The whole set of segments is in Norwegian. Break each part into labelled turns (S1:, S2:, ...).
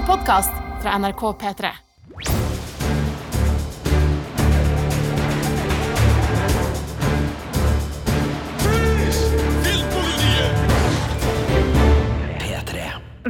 S1: en podkast fra NRK P3.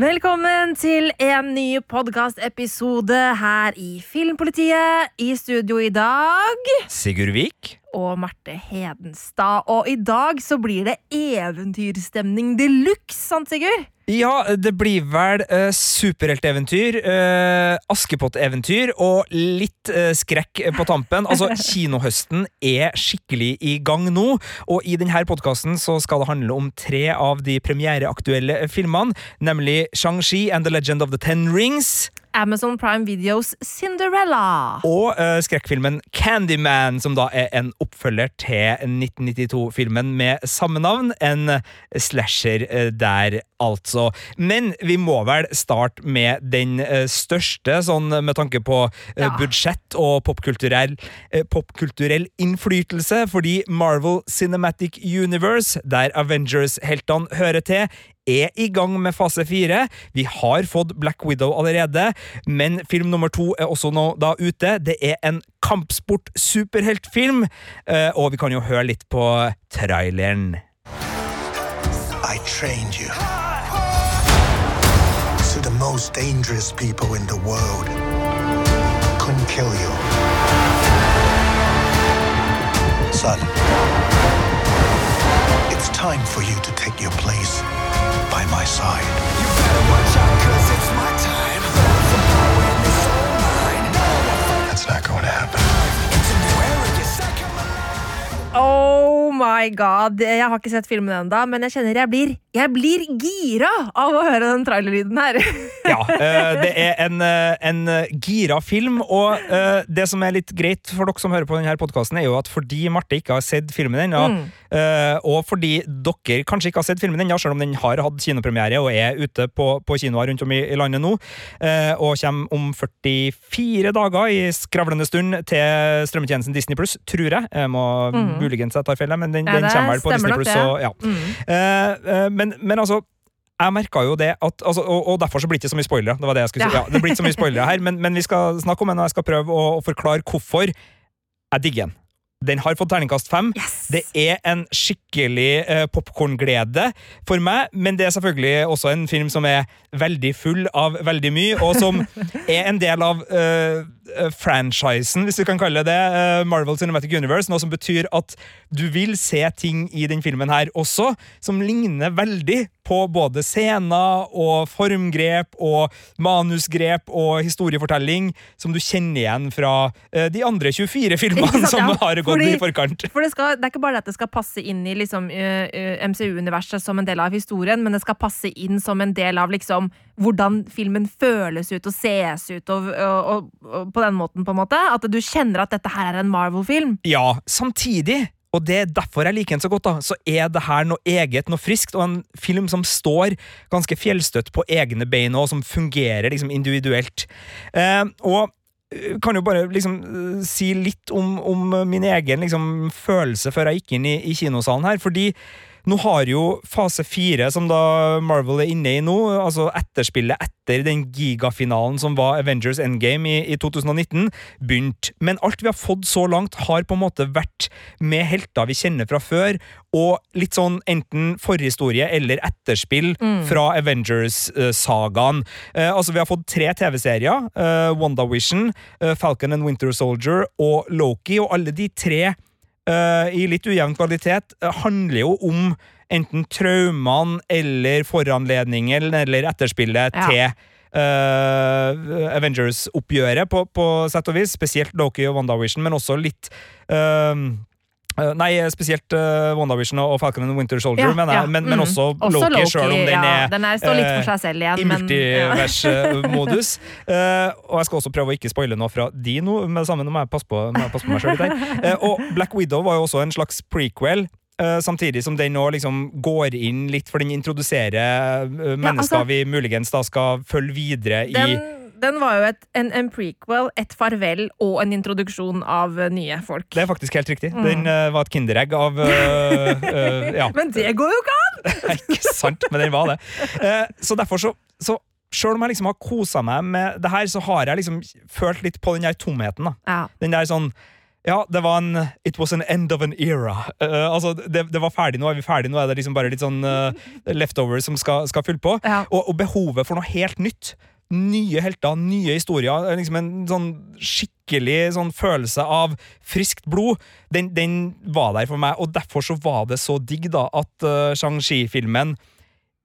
S2: Velkommen til en ny podkastepisode her i Filmpolitiet. I studio i dag
S3: Sigurd Vik.
S2: Og Marte Hedenstad. Og i dag så blir det eventyrstemning de luxe, sant, Sigurd?
S3: Ja, det blir vel uh, superhelteventyr, uh, Askepott-eventyr og litt uh, skrekk på tampen. Altså, Kinohøsten er skikkelig i gang nå, og i denne podkasten skal det handle om tre av de premiereaktuelle filmene, nemlig Shang-Chi and The Legend of the Ten Rings.
S2: Amazon Prime Videos Cinderella.
S3: Og uh, skrekkfilmen Candyman, som da er en oppfølger til 1992-filmen med samme navn. En slasher uh, der, altså. Men vi må vel starte med den uh, største, sånn med tanke på
S2: Ja.
S3: budsjett og popkulturell popkulturell innflytelse, fordi Marvel Cinematic Universe, der Avengers-heltene hører til, er i gang med fase fire. Vi har fått Black Widow allerede, men film nummer to er også nå da ute. Det er en kampsport-superheltfilm, eh, og vi kan jo høre litt på traileren.
S4: I trained you. So the most dangerous people in the world couldn't kill you. Son, it's time for you to take your place by my side. That's not going to happen.
S2: Oh my god. Jeg har ikke sett filmen ennå, men jeg kjenner jeg blir, jeg blir gira av å høre den trailerlyden her.
S3: Ja, eh, det er en, eh, en eh, gira film, og det som er litt greit for dere som hører på denne podkasten, er jo at fordi Marte ikke har sett filmen ennå, eh, og fordi dere kanskje ikke har sett filmen ennå, selv om den har hatt kinopremiere og er ute på, på kinoer rundt om i, landet nå, eh, og kommer om 44 dager i skravlende stund til strømmetjenesten Disney Pluss, tror jeg. Jeg må muligens jeg tar feil, men den,
S2: Ja,
S3: den kommer vel på Disney Pluss. Ja. Eh, eh, men, men altså jeg merka jo det at, altså, og, og derfor så blir det ikke så mye spoilere. Det var det jeg skulle si.
S2: Ja.
S3: Ja, det blir ikke så mye spoilere her, men, men vi skal snakke om den, og jeg skal prøve å, å forklare hvorfor jeg digger den. Den har fått terningkast fem.
S2: Yes.
S3: Det er en skikkelig uh, popkornglede for meg, men det er selvfølgelig også en film som er veldig full av veldig mye, og som er en del av eh, franchisen, hvis du kan kalle det det, eh, Marvel Cinematic Universe, noe som betyr at du vil se ting i den filmen her også som ligner veldig på både scener og formgrep og manusgrep og historiefortelling som du kjenner igjen fra eh, de andre 24 filmene
S2: sant,
S3: som
S2: ja.
S3: har gått
S2: Fordi-
S3: i forkant.
S2: For det, skal, det er ikke bare at det skal passe inn i liksom, MCU-universet som en del av historien, men det skal passe inn som en del av liksom, hvordan filmen føles ut og ses ut, og, og, og, og på den måten, på en måte. At du kjenner at dette her er en Marvel-film.
S3: Ja, samtidig, og det er derfor jeg liker den så godt, da, så er det her noe eget, noe friskt, og en film som står ganske fjellstøtt på egne bein, og som fungerer liksom individuelt. Eh, og eh, kan jo bare liksom eh, si litt om, om min egen liksom, følelse før jeg gikk inn i, i kinosalen her, fordi nå har jo fase fire, som da Marvel er inne i nå, altså etterspillet etter den gigafinalen som var Avengers Endgame i, i 2019, begynt. Men alt vi har fått så langt, har på en måte vært med helter vi kjenner fra før, og litt sånn enten forhistorie eller etterspill fra Avengers-sagaen. Eh, altså, vi har fått tre TV-serier. eh, WandaVision, eh, Falcon and Winter Soldier og Loki, og alle de tre eh, i litt ujevn kvalitet, eh, handler jo om enten traumene eller foranledningen eller etterspillet
S2: Ja.
S3: til Uh, Avengers-oppgjøret, på, på sett og vis. Spesielt Loki og WandaVision, men også litt eh, eh, Nei, spesielt uh, WandaVision og Falcon and Winter Soldier,
S2: Ja,
S3: men,
S2: ja,
S3: men, men
S2: mm.
S3: også,
S2: Også
S3: Loki,
S2: Loki,
S3: sjøl om den
S2: ja,
S3: er
S2: den er- står litt for
S3: eh,
S2: seg selv igjen,
S3: I
S2: men- ja.
S3: multiversmodus. Eh, og jeg skal også prøve å ikke spoile noe fra de nå, med det samme, nå må jeg passe på, jeg passe på meg sjøl litt her. Eh, og Black Widow var jo også en slags prequel. eh, samtidig som den nå liksom går inn litt, for den introduserer mennesker mennesker
S2: altså-
S3: vi muligens da skal følge videre i
S2: Den, den var jo et, en, en prequel, et farvel og en introduksjon av eh, nye folk.
S3: Det er faktisk helt riktig. Den uh, var et kinderegg av uh, uh, Ja.
S2: Men det går jo ikke an!
S3: Ikke sant, men den var det. Så derfor så, så sjøl om jeg liksom har kosa meg med det her, så har jeg liksom følt litt på den der tomheten. da.
S2: Ja.
S3: Den der sånn ja, det var en It was an end of an era. Uh, altså, det, det var ferdig, nå er vi ferdig, nå er det liksom bare litt sånn uh, leftovers som skal, skal fylle på.
S2: Ja.
S3: Og, og behovet for noe helt nytt. Nye helter, nye historier. Liksom en sånn skikkelig sånn følelse av friskt blod. Den, den var der for meg, og derfor så var det så digg da at uh, Shang-Chi-filmen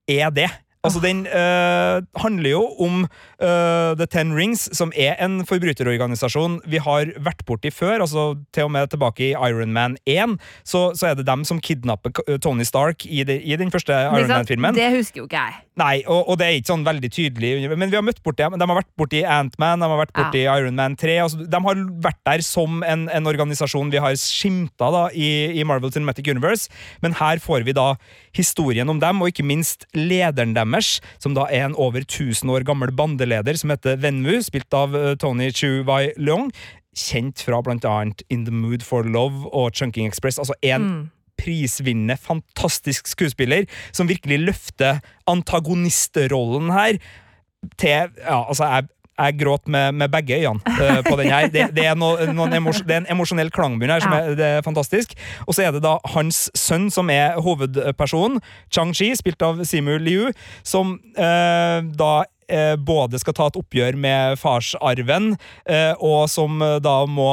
S3: er det. Altså, Den uh, handler jo om eh, The Ten Rings, som er en forbryterorganisasjon vi har vært borti før. altså Til og med tilbake i Iron Man 1, så, så er det dem som kidnapper Tony Stark i, de, i den første Iron Man-filmen.
S2: Det husker jo ikke jeg.
S3: Nei, og, og det er ikke sånn veldig tydelig, men vi har møtt borti dem. De har vært borti Ant-Man, de har vært borti Iron Man 3. Altså, de har vært der som en, en organisasjon vi har skimta da, i, i Marvel Cinematic Universe, men her får vi da historien om dem, og ikke minst lederen deres, som da er en over 1000 år gammel bandeleder som heter Venmu, spilt av eh, Tony Chu Wai Leong. Kjent fra blant annet In the Mood for Love og Chunking Express. Altså en prisvinnende, fantastisk skuespiller som virkelig løfter antagonistrollen her til Ja, altså, jeg jeg gråt med, med begge øynene uh, på den her. Det, det, er no, noen emos, det er en emosjonell klangbunn her som er, det er fantastisk. Og så er det da hans sønn som er hovedpersonen, Chang-Chi, spilt av Simu Liu, som uh, da både skal ta et oppgjør med farsarven, eh, og som eh, da må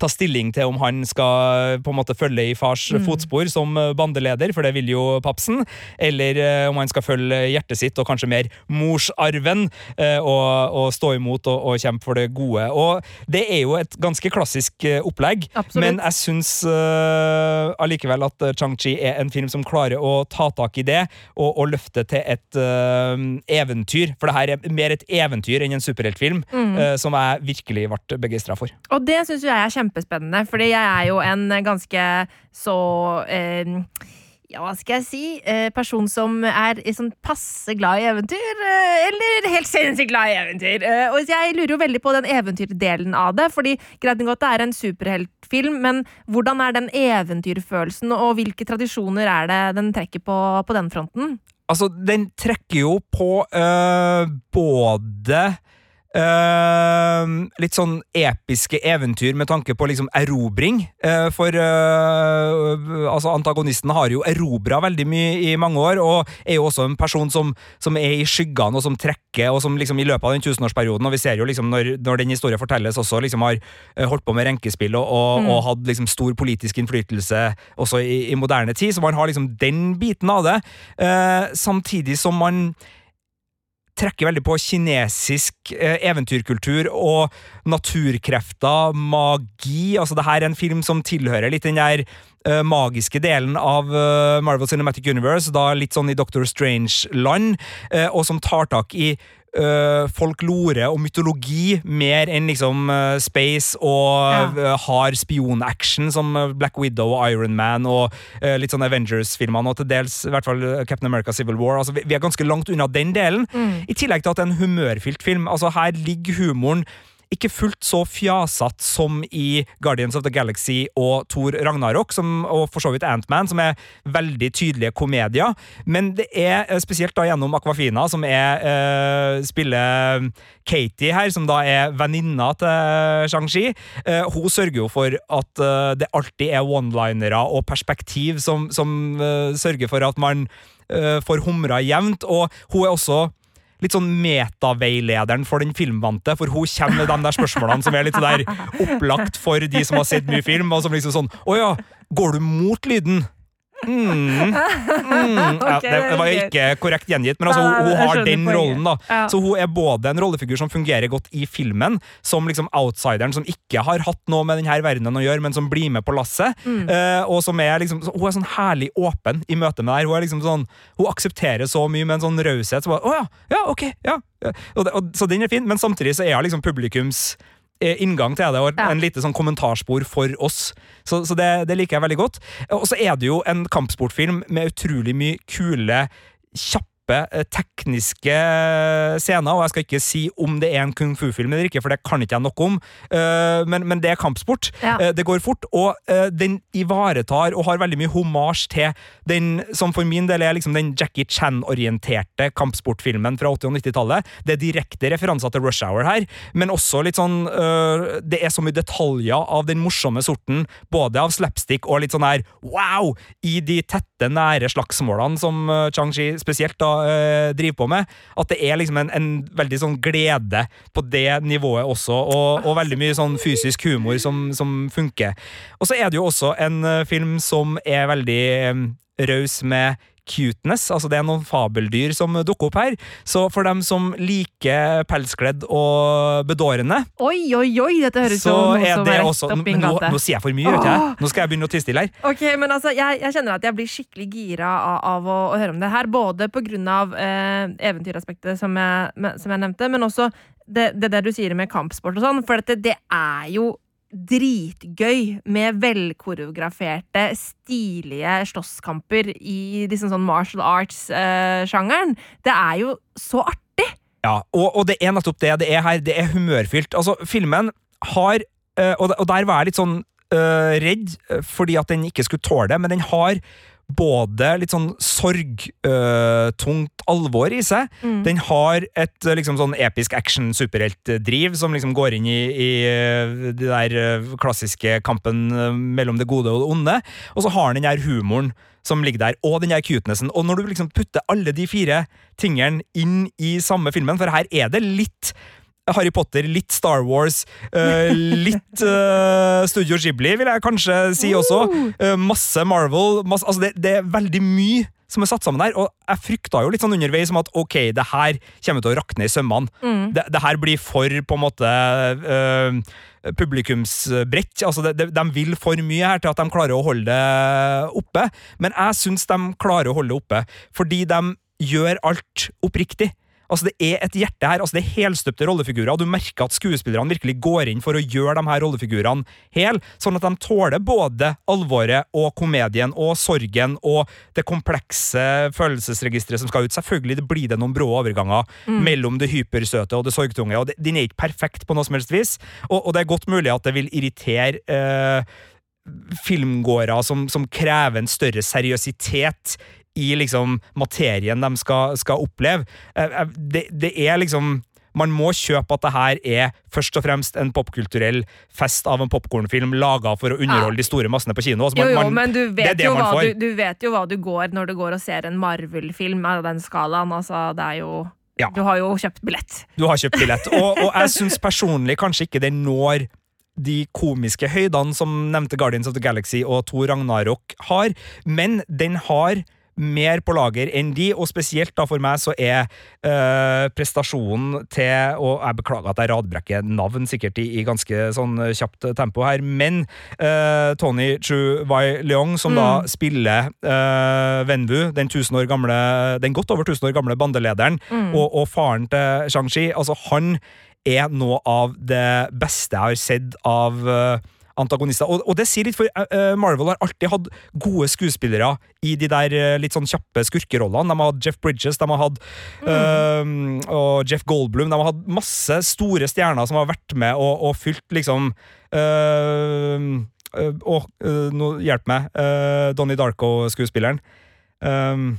S3: ta stilling til om han skal på en måte følge i fars fotspor som eh, bandeleder, for det vil jo papsen, eller eh, om han skal følge hjertet sitt og kanskje mer morsarven eh, og, og stå imot og, og kjempe for det gode. Og det er jo et ganske klassisk opplegg,
S2: Absolutt.
S3: men jeg syns uh, allikevel at Chang-Chi er en film som klarer å ta tak i det og, og løfte til et uh, eventyr, for det her er mer et eventyr enn en superheltfilm, eh, som jeg virkelig ble begeistra for.
S2: Og det syns jeg er kjempespennende, fordi jeg er jo en ganske så eh, ja, hva skal jeg si? Eh, person som er sånn passe glad i eventyr, eh, eller helt sinnssykt glad i eventyr. Eh, og jeg lurer jo veldig på den eventyrdelen av det, fordi greit nok at det er en superheltfilm, men hvordan er den eventyrfølelsen, og hvilke tradisjoner er det den trekker på på den fronten?
S3: Altså, den trekker jo på øh, både øh, litt sånn episke eventyr med tanke på liksom erobring. Uh, for uh, altså antagonisten har jo erobra veldig mye i mange år, og er jo også en person som, som er i skyggene, og som trekker, og som liksom i løpet av den tusenårsperioden, og vi ser jo liksom når, når den historien fortelles, også liksom har øh, holdt på med renkespill og, og, og hatt liksom stor politisk innflytelse også i, i moderne tid, så man har liksom den biten av det, eh, samtidig som man trekker veldig på kinesisk eh, eventyrkultur og naturkrefter, magi. Altså, det her er en film som tilhører litt den der eh, magiske delen av eh, Marvel Cinematic Universe, da litt sånn i Doctor Strange-land, og som tar tak i eh, folklore og mytologi mer enn liksom uh, space og
S2: Ja.
S3: uh, hard spionaction som Black Widow og Iron Man og litt sånn Avengers-filmene, og til dels i hvert fall Captain America Civil War. Altså, vi, vi er ganske langt unna den delen. I tillegg til at det er en humørfylt film. Altså, her ligger humoren ikke fullt så fjasete som i Guardians of the Galaxy og Thor Ragnarok, som, og for så vidt Ant-Man, som er veldig tydelige komedier. Men det er eh, spesielt da gjennom Aquafina, som er uh, spiller Katie her, som da er venninna til Shang-Chi. Uh, hun sørger jo for at uh, det alltid er one-linere og perspektiv som, som sørger for at man får humra jevnt, og hun er også litt sånn metaveilederen for den filmvante, for hun kommer med de der spørsmålene som er litt sånn der opplagt for de som har sett mye film, og som liksom sånn Å ja, går du mot lyden? Mm. Mm. Ja,
S2: det,
S3: det var ikke korrekt gjengitt, men altså, hun, hun har den rollen. da
S2: Ja.
S3: Så hun er både en rollefigur som fungerer godt i filmen, som liksom outsideren som ikke har hatt noe med denne verdenen å gjøre, men som blir med på lasset.
S2: Mm.
S3: Eh, og som er liksom Hun er sånn herlig åpen i møte med det her. Hun liksom sånn Hun aksepterer så mye med en sånn raushet. Så bare, ja, ja, ok, ja. ja. Og det, og, så den er fin, men samtidig så er hun liksom publikums inngang til det, og
S2: Ja.
S3: en lite sånn kommentarspor for oss. Så, så det, det liker jeg veldig godt. Og så er det jo en kampsportfilm med utrolig mye kule, kjappe kjappe eh, tekniske scener, og jeg skal ikke si om det er en kung fu-film eller ikke, for det kan ikke jeg noe om, eh, men, men det er kampsport.
S2: Ja.
S3: Eh, det går fort, og eh, den ivaretar og har veldig mye homasj til den som for min del er liksom den Jackie Chan-orienterte kampsportfilmen fra 80- og 90-tallet. Det er direkte referanser til Rush Hour her, men også litt sånn Det er så mye detaljer av den morsomme sorten, både av slapstick og litt sånn her wow! i de tette, nære slagsmålene som Chang-Chi spesielt da øh, driver på med. At det er liksom en, en veldig sånn glede på det nivået også, og, og veldig mye sånn fysisk humor som, som funker. Og så er det jo også en øh, film som er veldig øh, raus med cuteness. Altså det er noen fabeldyr som dukker opp her. Så for dem som liker pelskledd og bedårende,
S2: Oi, oi, oi! Dette høres
S3: så
S2: noe som er
S3: også nå, nå sier jeg for mye, vet
S2: Åh!
S3: jeg. Nå skal jeg begynne å tie stille her.
S2: Ok, men altså, jeg, jeg kjenner at jeg blir skikkelig gira av, av å, å høre om det her. Både på grunn av eh, eventyraspektet som jeg, som jeg nevnte, men også det, det der du sier med kampsport og sånn. For dette, det er jo dritgøy med velkoreograferte, stilige slåsskamper i liksom sånn martial arts-sjangeren. det er jo så artig!
S3: Ja, og, og det er nettopp det det er her. Det er humørfylt. Altså, filmen har øh, og, der var jeg litt sånn øh, redd øh, fordi at den ikke skulle tåle det, men den har både litt sånn sorgtungt alvor i seg.
S2: Mm.
S3: Den har et øh, liksom sånn episk action-superheltdriv som liksom går inn i, i øh, det der øh, klassiske kampen øh, mellom det gode og det onde. Og så har den den der humoren som ligger der, og den der cutenessen. Og når du liksom putter alle de fire tingene inn i samme filmen, for her er det litt Harry Potter, litt Star Wars, uh, litt uh, Studio Ghibli, vil jeg kanskje si også. Uh, masse Marvel. Masse, altså det, det er veldig mye som er satt sammen her, og jeg frykta jo litt sånn underveis om at ok, det her kommer til å rakne i sømmene.
S2: Mm.
S3: Det, det her blir for på en måte publikumsbrett. Altså de, de, de vil for mye her til at de klarer å holde det oppe, men jeg syns de klarer å holde det oppe, fordi de gjør alt oppriktig. Altså Det er et hjerte her, altså det er helstøpte rollefigurer, og du merker at skuespillerne virkelig går inn for å gjøre de her rollefigurene hel, sånn at de tåler både alvoret og komedien og sorgen og det komplekse følelsesregisteret som skal ut. Selvfølgelig det blir det noen brå overganger mellom det hypersøte og det sorgtunge, og det, den er ikke perfekt på noe som helst vis, og, og det er godt mulig at det vil irritere eh, filmgåere som, som krever en større seriøsitet i liksom materien de skal, skal oppleve. Eh, eh, Det, det er liksom man må kjøpe at det her er først og fremst en popkulturell fest av en popkornfilm laga for å underholde de store massene på kino. Altså,
S2: Jo,
S3: man-
S2: jo, men du vet, jo hva du, du vet jo hva du går når du går og ser en Marvel-film av den skalaen. Altså, det er jo
S3: Ja.
S2: Du har jo kjøpt billett.
S3: Du har kjøpt billett. Og, og jeg syns personlig kanskje ikke den når de komiske høydene som nevnte Guardians of the Galaxy og Thor Ragnarok har, men den har mer på lager enn de, og spesielt da for meg så er øh, prestasjonen til Og jeg beklager at jeg radbrekker navn sikkert i, i ganske sånn kjapt tempo her, men øh, Tony Chu Wai Leong, som da spiller øh, Wenwu, den, år gamle, den godt over 1000 år gamle bandelederen, og, og faren til Shang-Chi, altså han er noe av det beste jeg har sett av eh, antagonister. Og, og det sier litt, for uh, Marvel har alltid hatt gode skuespillere i de der uh, litt sånn kjappe skurkerollene. De har hatt Jeff Bridges, de har hatt eh, og Jeff Goldblum. De har hatt masse store stjerner som har vært med og, og fylt liksom eh, nå hjelp meg. Uh, Donnie Darko-skuespilleren. Um,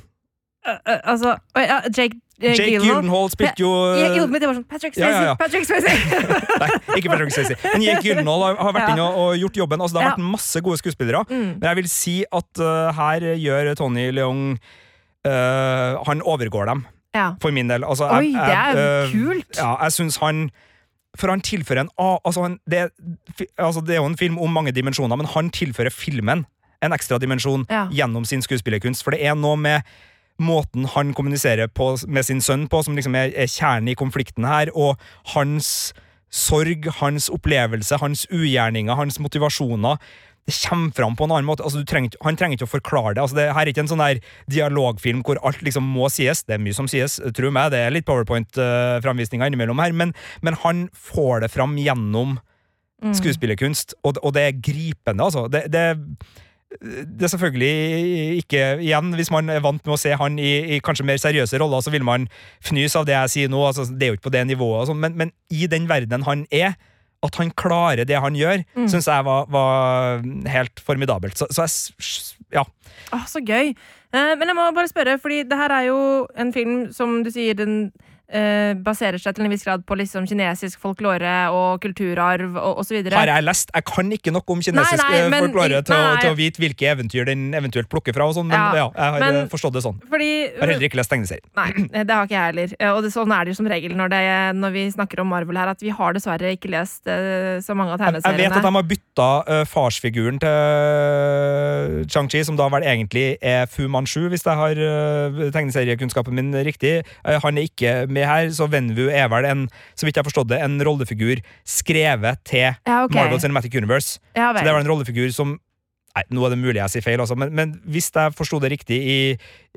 S2: altså ja, Jake, øh,
S3: Jake
S2: Gyllenhaal.
S3: Gyllenhaal spilte jo
S2: Ja, var sånn Patrick
S3: Ja,
S2: Swayze!
S3: ja, ja.
S2: Patrick Swayze!
S3: Nei, ikke Patrick Swayze. Men Jake Gyllenhaal har, har vært
S2: Ja.
S3: inne og, og gjort jobben. Altså, det har
S2: Ja.
S3: vært masse gode skuespillere.
S2: Mm.
S3: Men jeg vil si at uh, her gjør Tony Leong uh, Han overgår dem,
S2: Ja.
S3: for min del. Altså,
S2: Oi, det er
S3: uh,
S2: kult!
S3: Ja, jeg syns han For han tilfører en altså, han, det, altså, det er jo en film om mange dimensjoner, men han tilfører filmen en ekstra dimensjon
S2: Ja.
S3: gjennom sin skuespillerkunst. For det er noe med måten han kommuniserer på med sin sønn på, som liksom er, er kjernen i konflikten her, og hans sorg, hans opplevelse, hans ugjerninger, hans motivasjoner. Det kommer fram på en annen måte. Altså, du trenger, han trenger ikke å forklare det. Altså, det her er ikke en sånn der dialogfilm hvor alt liksom må sies. Det er mye som sies, tro meg. Det er litt powerpoint-framvisninger innimellom her, men, men han får det fram gjennom
S2: Mm.
S3: skuespillerkunst, og, og det er gripende, altså. Det, det, det er selvfølgelig ikke Igjen, hvis man er vant med å se han i, i kanskje mer seriøse roller, så vil man fnyse av det jeg sier nå. Altså, det er jo ikke på det nivået, sånn, men, men i den verdenen han er, at han klarer det han gjør,
S2: Mm.
S3: syns jeg var, var helt formidabelt. Så, så jeg Ja.
S2: Åh, så gøy. Eh, men jeg må bare spørre, fordi det her er jo en film som du sier den eh, baserer seg til en viss grad på liksom kinesisk folklore og kulturarv og osv.
S3: Har jeg lest? Jeg kan ikke noe om kinesisk
S2: Nei, nei,
S3: eh,
S2: men-
S3: folklore til, å-
S2: nei.
S3: til å vite hvilke eventyr den eventuelt plukker fra, og sånn, men
S2: Ja,
S3: ja, jeg har
S2: men-
S3: eh, forstått det sånn.
S2: Fordi
S3: Jeg har heller ikke lest tegneserien.
S2: Nei, det har ikke jeg heller. Eh, Og det, sånn er det jo som regel når, det, når vi snakker om Marvel her, at vi har dessverre ikke lest uh, så mange av tegneseriene.
S3: Jeg vet at de har bytta uh, farsfiguren til Chang-Chi, som da vel egentlig er Fu Manchu, hvis jeg har uh, tegneseriekunnskapen min riktig. Eh, han er ikke med her, så Venvu er vel en, så vidt jeg har forstått det, en rollefigur skrevet til
S2: Ja, okay.
S3: Marvel Cinematic Universe.
S2: Ja,
S3: Så det vel en rollefigur som Nei, nå er det mulig jeg sier feil, altså, men, men hvis jeg forsto det riktig i,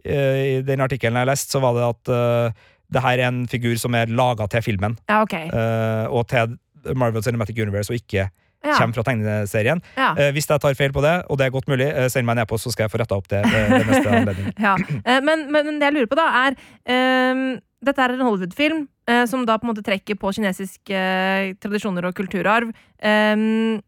S3: eh, i den artikkelen jeg leste, så var det at uh, det her er en figur som er laga til filmen,
S2: Ja, okay.
S3: uh, og til Marvel Cinematic Universe, og ikke
S2: Ja,
S3: kommer fra tegneserien.
S2: ja.
S3: Eh, hvis jeg tar feil på det, og det er godt mulig, eh, send meg en e-post, så skal jeg få retta opp det ved neste anledning.
S2: ja. Eh, Men, men det jeg lurer på, da, er ehm, Dette er en Hollywood-film eh, som da på en måte trekker på kinesiske eh, tradisjoner og kulturarv. Um,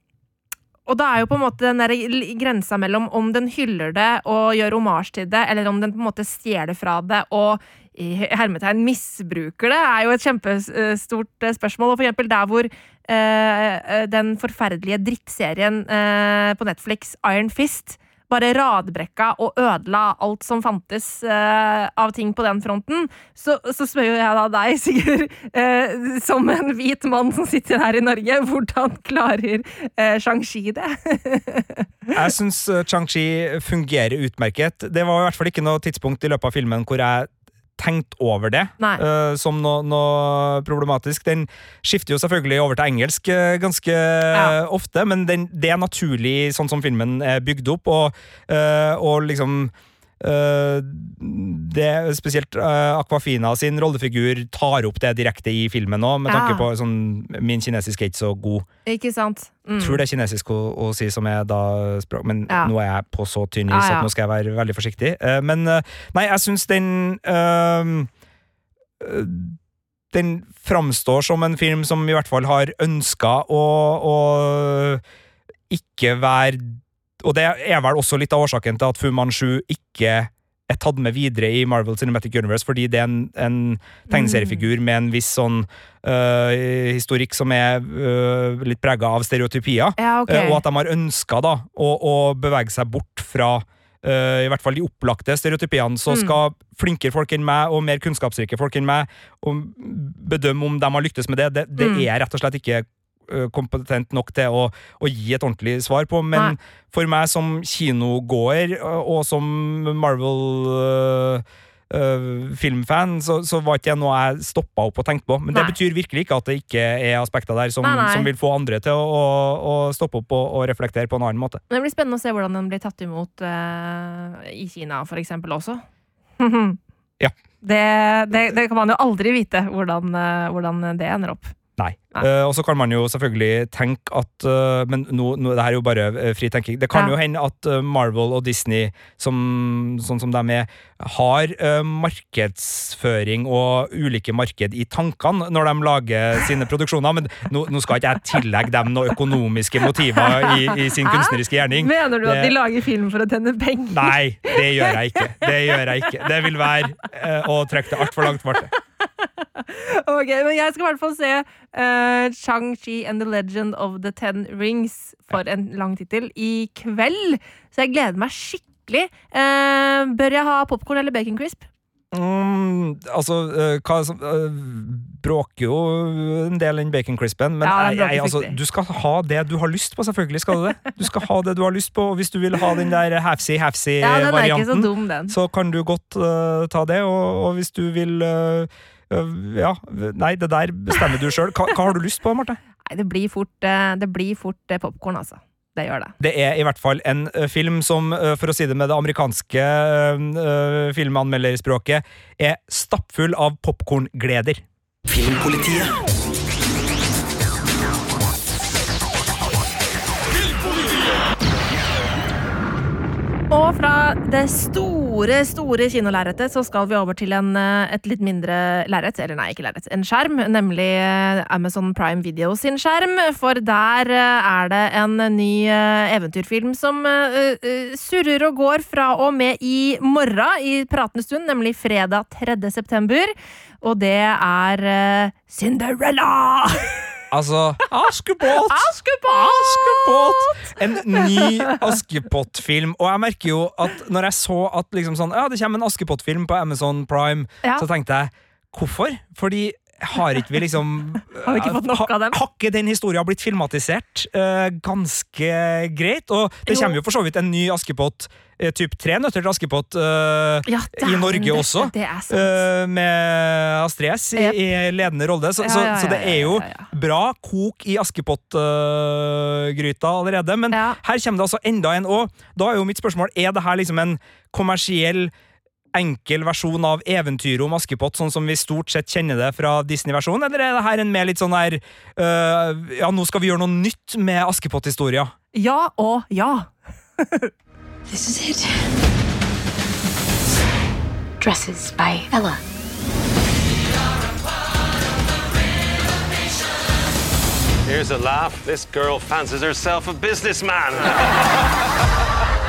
S2: og da er jo på en måte den der grensa mellom om den hyller det og gjør omasj til det, eller om den på en måte stjeler fra det og i hermetegn misbruker det, er jo et kjempestort eh, spørsmål. Og for eksempel der hvor eh, eh, den forferdelige drittserien eh, på Netflix, Iron Fist, bare radbrekka og ødela alt som fantes uh, av ting på den fronten, så, så spør jo jeg da deg, Sigurd, uh, som en hvit mann som sitter her i Norge, hvordan klarer uh, Shang-Chi det?
S3: Jeg syns Chang-Chi fungerer utmerket. Det var i hvert fall ikke noe tidspunkt i løpet av filmen hvor jeg tenkte over det eh, som noe, no problematisk. Den skifter jo selvfølgelig over til engelsk uh, ganske
S2: Ja.
S3: ofte, men den, det er naturlig sånn som filmen er bygd opp, og, eh, og liksom eh, det er Spesielt eh, Aquafina sin rollefigur tar opp det direkte i filmen òg, med tanke
S2: Ja.
S3: på sånn Min kinesisk er ikke så god.
S2: Ikke sant? Mm.
S3: Tror det er kinesisk å, å si som er da språk, men
S2: Ja.
S3: nå er jeg på så tynn is at nå skal jeg være veldig forsiktig. Eh, men eh, nei, jeg syns den Den framstår som en film som i hvert fall har ønska å, å ikke være Og det er vel også litt av årsaken til at Fu Manchu ikke er tatt med videre i Marvel Cinematic Universe, fordi det er en, en tegneseriefigur med en viss sånn uh, historikk som er uh, litt prega av stereotypier.
S2: Ja, okay.
S3: uh, Og at de har ønska å, å bevege seg bort fra i hvert fall de opplagte stereotypiene. Så
S2: Mm.
S3: skal flinkere folk enn meg og mer kunnskapsrike folk enn meg bedømme om de har lyktes med det. Det, det
S2: Mm.
S3: er rett og slett ikke kompetent nok til å, å gi et ordentlig svar på. Men
S2: Nei.
S3: for meg som kinogåer eh, og som Marvel eh, uh, filmfan, så, så var ikke det noe jeg stoppa opp og tenkte på. Men det betyr virkelig ikke at det ikke er aspekter der som,
S2: Nei, nei.
S3: som vil få andre til å, å, å stoppe opp og, og reflektere på en annen måte.
S2: Det blir spennende å se hvordan den blir tatt imot uh, i Kina, for eksempel, også.
S3: Ja.
S2: Det, det, det kan man jo aldri vite, hvordan, eh, hvordan det ender opp.
S3: Nei.
S2: Nei.
S3: Uh, og så kan man jo selvfølgelig tenke at uh, Men nå, nå, det her er jo bare uh, fri tenking. Det kan
S2: Ja.
S3: jo hende at Marvel og Disney, som, sånn som de er, har markedsføring og ulike marked i tankene når de lager sine produksjoner. Men nå, nå skal ikke jeg tillegge dem noen økonomiske motiver i, i sin
S2: Hæ?
S3: kunstneriske gjerning.
S2: Mener du at
S3: Det-
S2: de lager film for å tjene penger?
S3: Nei, det gjør jeg ikke. Det gjør jeg ikke. Det vil være å trekke det altfor langt. Marte.
S2: Ok, men jeg skal i hvert fall se uh, Shang-Chi and the Legend of the Ten Rings for en lang tittel i kveld. Så jeg gleder meg skikkelig. Uh, bør jeg ha popkorn eller bacon crisp?
S3: Mm, altså, uh, hva som uh, Bråker jo en del den bacon crispen, men
S2: Ja,
S3: jeg, altså, du skal ha det du har lyst på, selvfølgelig skal du det. Du skal ha det du har lyst på, og hvis du vil ha den der
S2: Ja, er ikke så
S3: så kan du godt uh, ta det, og, og hvis du vil øh, Ja, nei, det der bestemmer du sjøl. Hva, hva har du lyst på, Marte?
S2: Nei, det blir fort, eh, det blir fort popkorn, popcorn, altså. Det gjør det.
S3: Det er i hvert fall en film som, for å si det med det amerikanske uh, filmanmelderspråket, er stappfull av popkorngleder.
S5: Filmpolitiet.
S2: Fra det store, store kinolerretet så skal vi over til en, eh, et litt mindre lerret. Eller nei, ikke lerret. En skjerm. Nemlig eh, Amazon Prime Video sin skjerm. For der eh, er det en ny eventyrfilm som surrer og går fra og med i morgen, i pratende stund, nemlig fredag 3. september. Og det er Cinderella!
S3: Altså Askepott!
S2: Askepott!
S3: Askepott! En ny Askepott-film. Og jeg merker jo at når jeg så at liksom sånn, ja, det kommer en Askepott-film på Amazon Prime,
S2: Ja.
S3: så tenkte jeg hvorfor? Fordi har ikke vi liksom
S2: Har vi ikke fått nok av dem?
S3: Har ikke den historien blitt filmatisert uh, ganske greit? Og det
S2: Jo.
S3: kommer jo for så vidt en ny Askepott, uh, typ Tre nøtter til Askepott, uh,
S2: Ja,
S3: i Norge
S2: det,
S3: også.
S2: Det
S3: med Astrid S i,
S2: Yep.
S3: i ledende rolle. Så,
S2: Ja,
S3: så,
S2: ja,
S3: så det er jo bra kok i Askepott-gryta allerede. Men her kommer det altså enda en. Og da er jo mitt spørsmål Er det her liksom en kommersiell enkel versjon av eventyret om Askepott, sånn som vi stort sett kjenner det fra Disney-versjonen, eller er det her en mer litt sånn der uh, Ja, nå skal vi gjøre noe nytt med Askepott-historia?
S2: Ja og ja.
S6: This is it. Dresses by Ella.
S7: Here's a laugh. This girl fancies herself a businessman.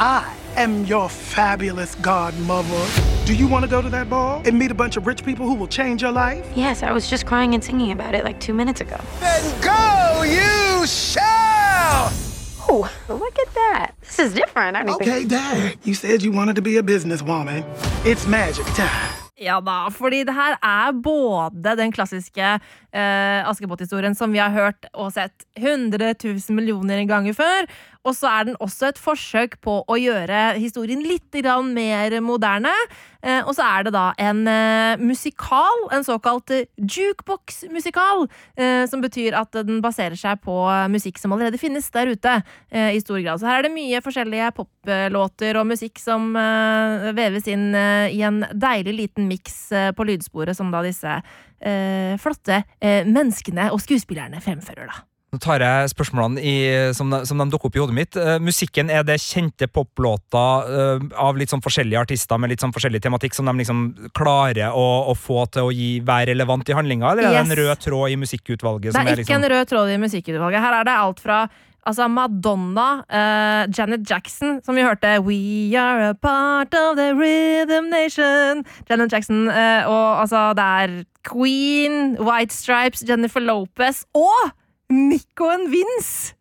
S8: I am your fabulous godmother. Do you want to go to that ball and meet a bunch of rich people who will change your life?
S6: Yes, I was just crying and singing about it like two minutes ago.
S8: Then go, you shall!
S6: Oh, look at that. This is different. I don't
S8: Okay, Dad. You said you wanted to be a businesswoman. It's magic time.
S2: Ja da, fordi det her er både den klassiske eh, Askepott-historien som vi har hørt og sett 100 000 millioner ganger før, og så er den også et forsøk på å gjøre historien litt mer moderne. Eh, og så er det da en eh, musikal, en såkalt jukebox-musikal, eh, som betyr at den baserer seg på musikk som allerede finnes der ute, i stor grad. Så her er det mye forskjellige poplåter og musikk som veves inn i en deilig liten miks på lydsporet, som da disse flotte menneskene og skuespillerne fremfører, da.
S3: Nå tar jeg spørsmålene i, som, de, som de dukker opp i hodet mitt. Uh, musikken, er det kjente poplåter uh, av litt sånn forskjellige artister med litt sånn forskjellig tematikk som de liksom klarer å, å få til å gi, være relevant i handlinga, eller er det en rød tråd i musikkutvalget?
S2: Det er
S3: er
S2: ikke
S3: liksom,
S2: en rød tråd i musikkutvalget. Her er det alt fra altså Madonna, uh, Janet Jackson, som vi hørte We are a part of the rhythm nation. Janet Jackson, eh, og altså det er Queen, White Stripes, Jennifer Lopez og And Vince!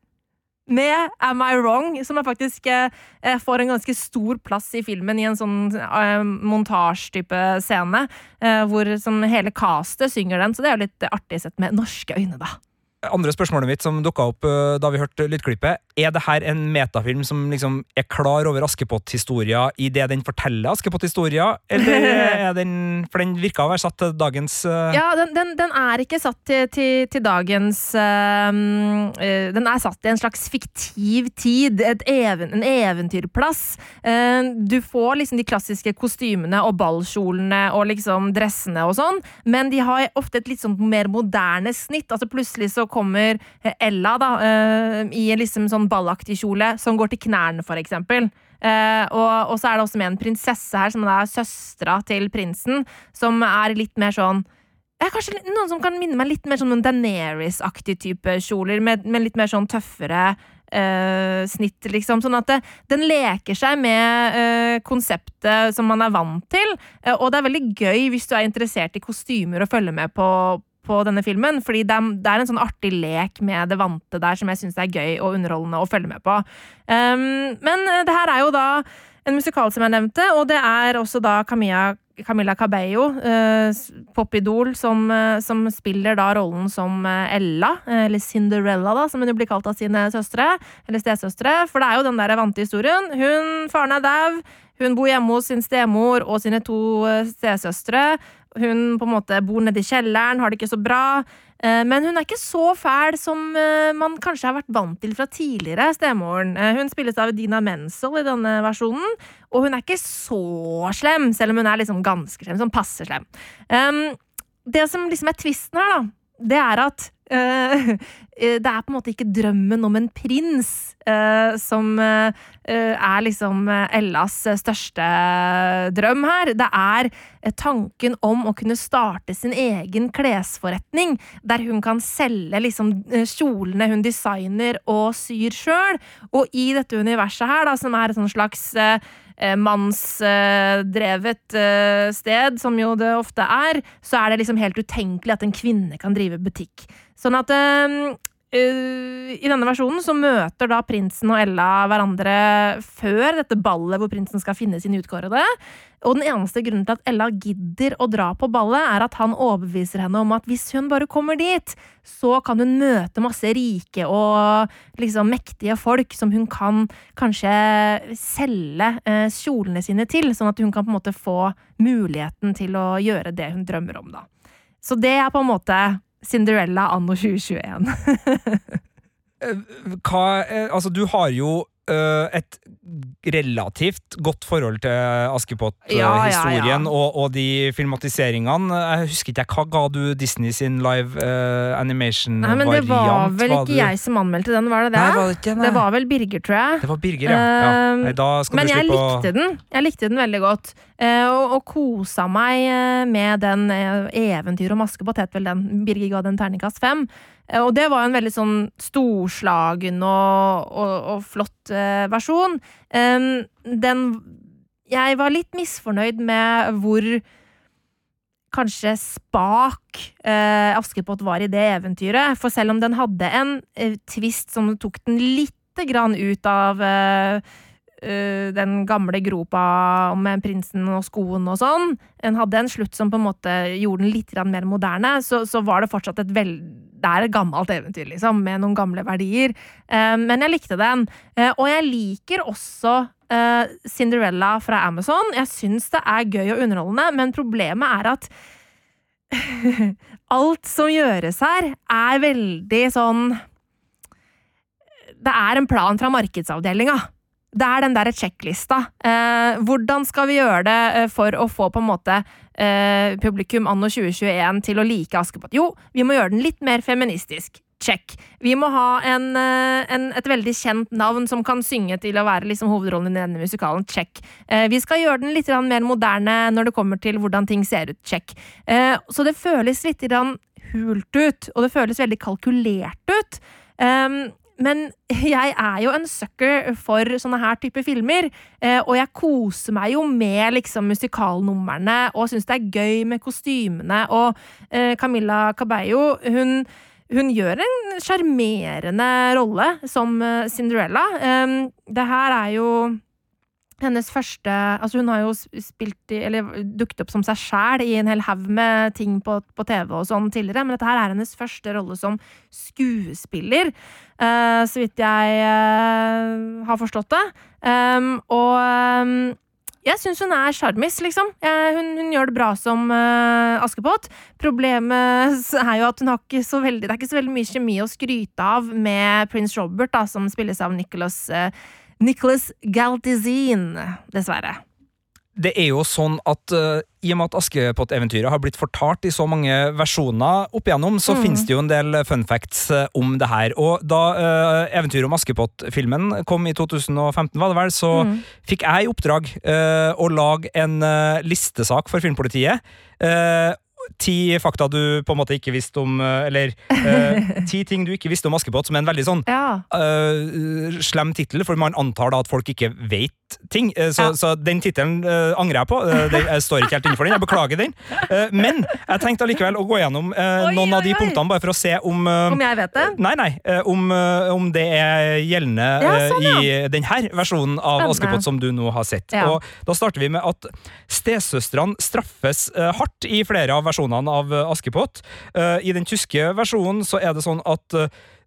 S2: Med Am I Wrong, som faktisk eh, eh, får en ganske stor plass i filmen i en sånn eh, montasjetype scene, eh, hvor som hele castet synger den. Så det er jo litt artig sett med norske øyne, da.
S3: Andre spørsmålet mitt som dukka opp eh, da vi hørte lydklippet, er det her en metafilm som liksom er klar over Askepott-historia i det den forteller Askepott-historia, eller er den For den virka å være satt til dagens uh...
S2: Ja, den, den, den er ikke satt til, til, til dagens uh, uh, Den er satt i en slags fiktiv tid. Et even, en eventyrplass. Du får liksom de klassiske kostymene og ballkjolene og liksom dressene og sånn, men de har ofte et litt sånn mer moderne snitt. Altså Plutselig så kommer eh, Ella da, eh, i en liksom sånn ballaktig kjole som går til knærne, for eksempel. Eh, og, og så er det også med en prinsesse her, som er søstera til prinsen, som er litt mer sånn ja, kanskje noen som kan minne meg litt mer sånn Daenerys-aktig type kjoler, med, med litt mer sånn tøffere uh, snitt, liksom. Sånn at det, den leker seg med uh, konseptet som man er vant til, og det er veldig gøy hvis du er interessert i kostymer og følger med på, på denne filmen, fordi det er, det er en sånn artig lek med det vante der som jeg syns er gøy og underholdende å følge med på. Um, men eh, det her er jo da en musikal som jeg nevnte, og det er også da Camilla, Camilla Cabello, uh, popidol, som, uh, som spiller da rollen som Ella, eller Cinderella, da, som hun jo blir kalt av sine søstre, eller stesøstre, for det er jo den der vante historien. Hun, faren er dau, hun bor hjemme hos sin stemor og sine to stesøstre. Hun på en måte bor nede i kjelleren, har det ikke så bra. Eh, Men hun er ikke så fæl som eh, man kanskje har vært vant til fra tidligere, stemoren. Eh, Hun spilles av Dina Menzel i denne versjonen, og hun er ikke så slem, selv om hun er liksom ganske slem, sånn passe slem. Det som liksom er tvisten her, da, det er at det er på en måte ikke drømmen om en prins uh, som eh, eh, er liksom eh, Ellas eh, største drøm her. Det er eh, tanken om å kunne starte sin egen klesforretning, der hun kan selge liksom eh, kjolene hun designer og syr sjøl. Og i dette universet her, da, som er et slags uh, eh, mannsdrevet eh, sted, som jo det ofte er, så er det liksom helt utenkelig at en kvinne kan drive butikk. Sånn at eh, eh, I denne versjonen så møter da prinsen og Ella hverandre før dette ballet hvor prinsen skal finne sin utkårede. Og den eneste grunnen til at Ella gidder å dra på ballet, er at han overbeviser henne om at hvis hun bare kommer dit, så kan hun møte masse rike og liksom mektige folk som hun kan kanskje selge eh, kjolene sine til, sånn at hun kan på en måte få muligheten til å gjøre det hun drømmer om, da. Så det er på en måte Cinderella anno 2021.
S3: Hva, eh, altså, du har jo eh, et relativt godt forhold til
S2: Ja, ja,
S3: Askepott-historien
S2: ja.
S3: og, og de filmatiseringene. Jeg husker ikke, Hva ga du Disney sin live uh, animation-variant?
S2: Nei, men det var vel ikke jeg som anmeldte den, var det det?
S3: Nei, var det ikke?
S2: Det var vel Birger, tror jeg.
S3: Det var Birger, ja. ja.
S2: Um,
S3: Nei,
S2: Men
S3: du
S2: jeg likte den. Jeg likte den veldig godt. Uh, og, og kosa meg eh, med den uh, Eventyr om Askepott, het vel den. Birger ga den terningkast fem. Eh, og det var en veldig sånn storslagen og, og, og flott eh, versjon. Um, den Jeg var litt misfornøyd med hvor kanskje spak eh, Askepott var i det eventyret. For selv om den hadde en eh, twist som tok den lite grann ut av eh, eh, den gamle gropa med prinsen og skoen og sånn, en hadde en slutt som på en måte gjorde den litt mer moderne, så, så var det fortsatt et vel... Det er et gammelt eventyr, liksom, med noen gamle verdier. Eh, men jeg likte den. Eh, og jeg liker også Cinderella fra Amazon. Jeg syns det er gøy og underholdende, men problemet er at alt som gjøres her, er veldig sånn Det er en plan fra markedsavdelinga. Det er den derre sjekklista. Eh, hvordan skal vi gjøre det eh, for å få på en måte eh, publikum anno 2021 til å like Askepott? Jo, vi må gjøre den litt mer feministisk. Check. Vi må ha en, eh, en, et veldig kjent navn som kan synge til å være liksom hovedrollen i denne musikalen. Check. Eh, vi skal gjøre den litt mer moderne når det kommer til hvordan ting ser ut. Check. Eh, så det føles litt hult ut, og det føles veldig kalkulert ut. Um, men jeg er jo en sucker for sånne her type filmer, eh, og jeg koser meg jo med liksom musikalnumrene og syns det er gøy med kostymene, og eh, Camilla Cabello, hun hun gjør en sjarmerende rolle som eh, Cinderella. Um, det her er jo hennes første Altså, hun har jo spilt i, eller dukket opp som seg sjæl i en hel haug med ting på, på TV og sånn tidligere, men dette her er hennes første rolle som skuespiller, uh, så vidt jeg uh, har forstått det. Um, og um, jeg syns hun er sjarmis, liksom. Hun, hun gjør det bra som uh, Askepott. Problemet er jo at hun har ikke så veldig Det er ikke så veldig mye kjemi å skryte av med prins Robert, da, som spilles av Nicholas uh, Nicholas Galtizine, dessverre.
S3: Det er jo sånn at uh, i og med at Askepott-eventyret har blitt fortalt i så mange versjoner opp igjennom, så
S2: Mm.
S3: finnes det jo en del fun facts uh, om det her. Og da uh, eventyret om Askepott-filmen kom i 2015, var det vel, så
S2: Mm.
S3: fikk jeg i oppdrag å lage en listesak for Filmpolitiet. Ti fakta du på en måte ikke visste om uh, Eller uh, ti ting du ikke visste om Askepott, som er en veldig sånn
S2: Ja.
S3: uh, slem tittel, for man antar da at folk ikke vet ting. Uh, så,
S2: Ja.
S3: så den tittelen uh, angrer jeg på. Uh, det, jeg står ikke helt innenfor den. Jeg beklager den. Men jeg tenkte allikevel å gå gjennom
S2: Oi,
S3: noen av de
S2: oi, oi.
S3: punktene, bare for å se om
S2: Om jeg vet det?
S3: Nei, nei. om, om det er gjeldende
S2: Ja, sånn, ja.
S3: i denne versjonen av
S2: Spennende.
S3: Askepott som du nå har sett. Og da starter vi med at stesøstrene straffes hardt i flere av versjonene av Askepott. I den tyske versjonen så er det sånn at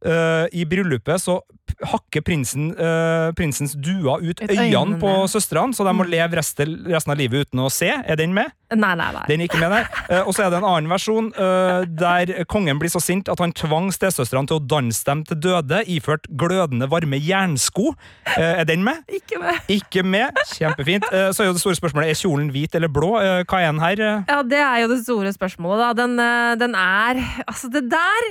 S3: uh, i bryllupet så hakker prinsen uh, prinsens dua ut øynene
S2: øynene.
S3: på søstrene, så de må
S2: Mm.
S3: leve resten, resten av livet uten å se. Er den med?
S2: Nei, nei, nei.
S3: Den er ikke med der. Uh, og så er det en annen versjon eh, der kongen blir så sint at han tvang stesøstrene til å danse dem til døde, iført glødende varme jernsko. Eh, er den med?
S2: Ikke med.
S3: Ikke med. Kjempefint. Eh, så er jo det store spørsmålet er kjolen hvit eller blå. Eh, hva er den her? Eh,
S2: Ja, det er jo det store spørsmålet, da. Den, eh, den er Altså, det der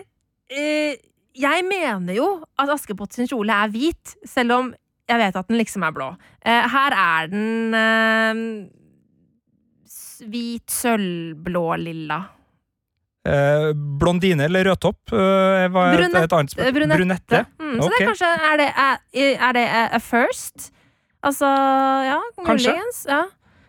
S2: eh, jeg mener jo at Askepott sin kjole er hvit, selv om jeg vet at den liksom er blå. Eh, her er den eh, hvit, sølvblå, lilla.
S3: Eh, blondine eller rødtopp eh, var et,
S2: Brunette-
S3: et annet spørsmål.
S2: Brunette.
S3: Brunette.
S2: Mm, så det er kanskje Er det, er, er det a first? Altså, ja, muligens. Ja.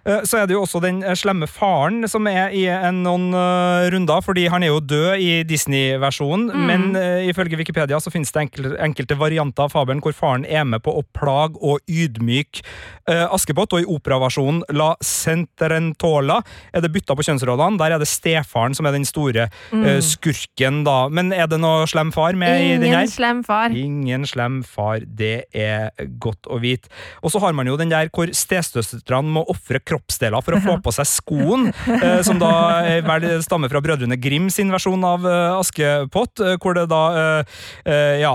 S3: Eh, Så er det jo også den eh, slemme faren som er i en, noen eh, runder, fordi han er jo død i Disney-versjonen,
S2: Mm.
S3: men uh, ifølge Wikipedia så finnes det enkelte, enkelte varianter av fabelen hvor faren er med på å plage og ydmyke uh, Askepott, og i operaversjonen La Centrentola er det bytta på kjønnsrollene. Der er det stefaren som er den store uh, skurken, da. Men er det noe slem far med i den
S2: her? Ingen slem far.
S3: Ingen slem far, det er godt å vite. Og så har man jo den der hvor stesøstrene må ofre kroppsdeler for å få på seg skoen, eh, som da eh, vel stammer fra Brødrene Grim sin versjon av eh, Askepott, hvor det da Ja.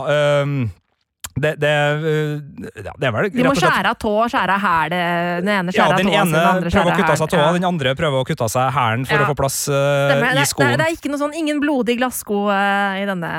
S3: Eh, det, det, eh, ja, det er vel
S2: De må skjære av tå og skjære av hæl. Den ene
S3: ja,
S2: skjærer av
S3: den
S2: tåa
S3: ene
S2: den andre
S3: prøver å
S2: skjærer
S3: kutte av
S2: av
S3: seg tåa,
S2: hælen.
S3: den andre prøver å kutte av seg hælen for
S2: Ja.
S3: å få plass
S2: uh,
S3: i
S2: skoen. det, det er ikke noe sånn, ingen blodig glassko uh, i, denne,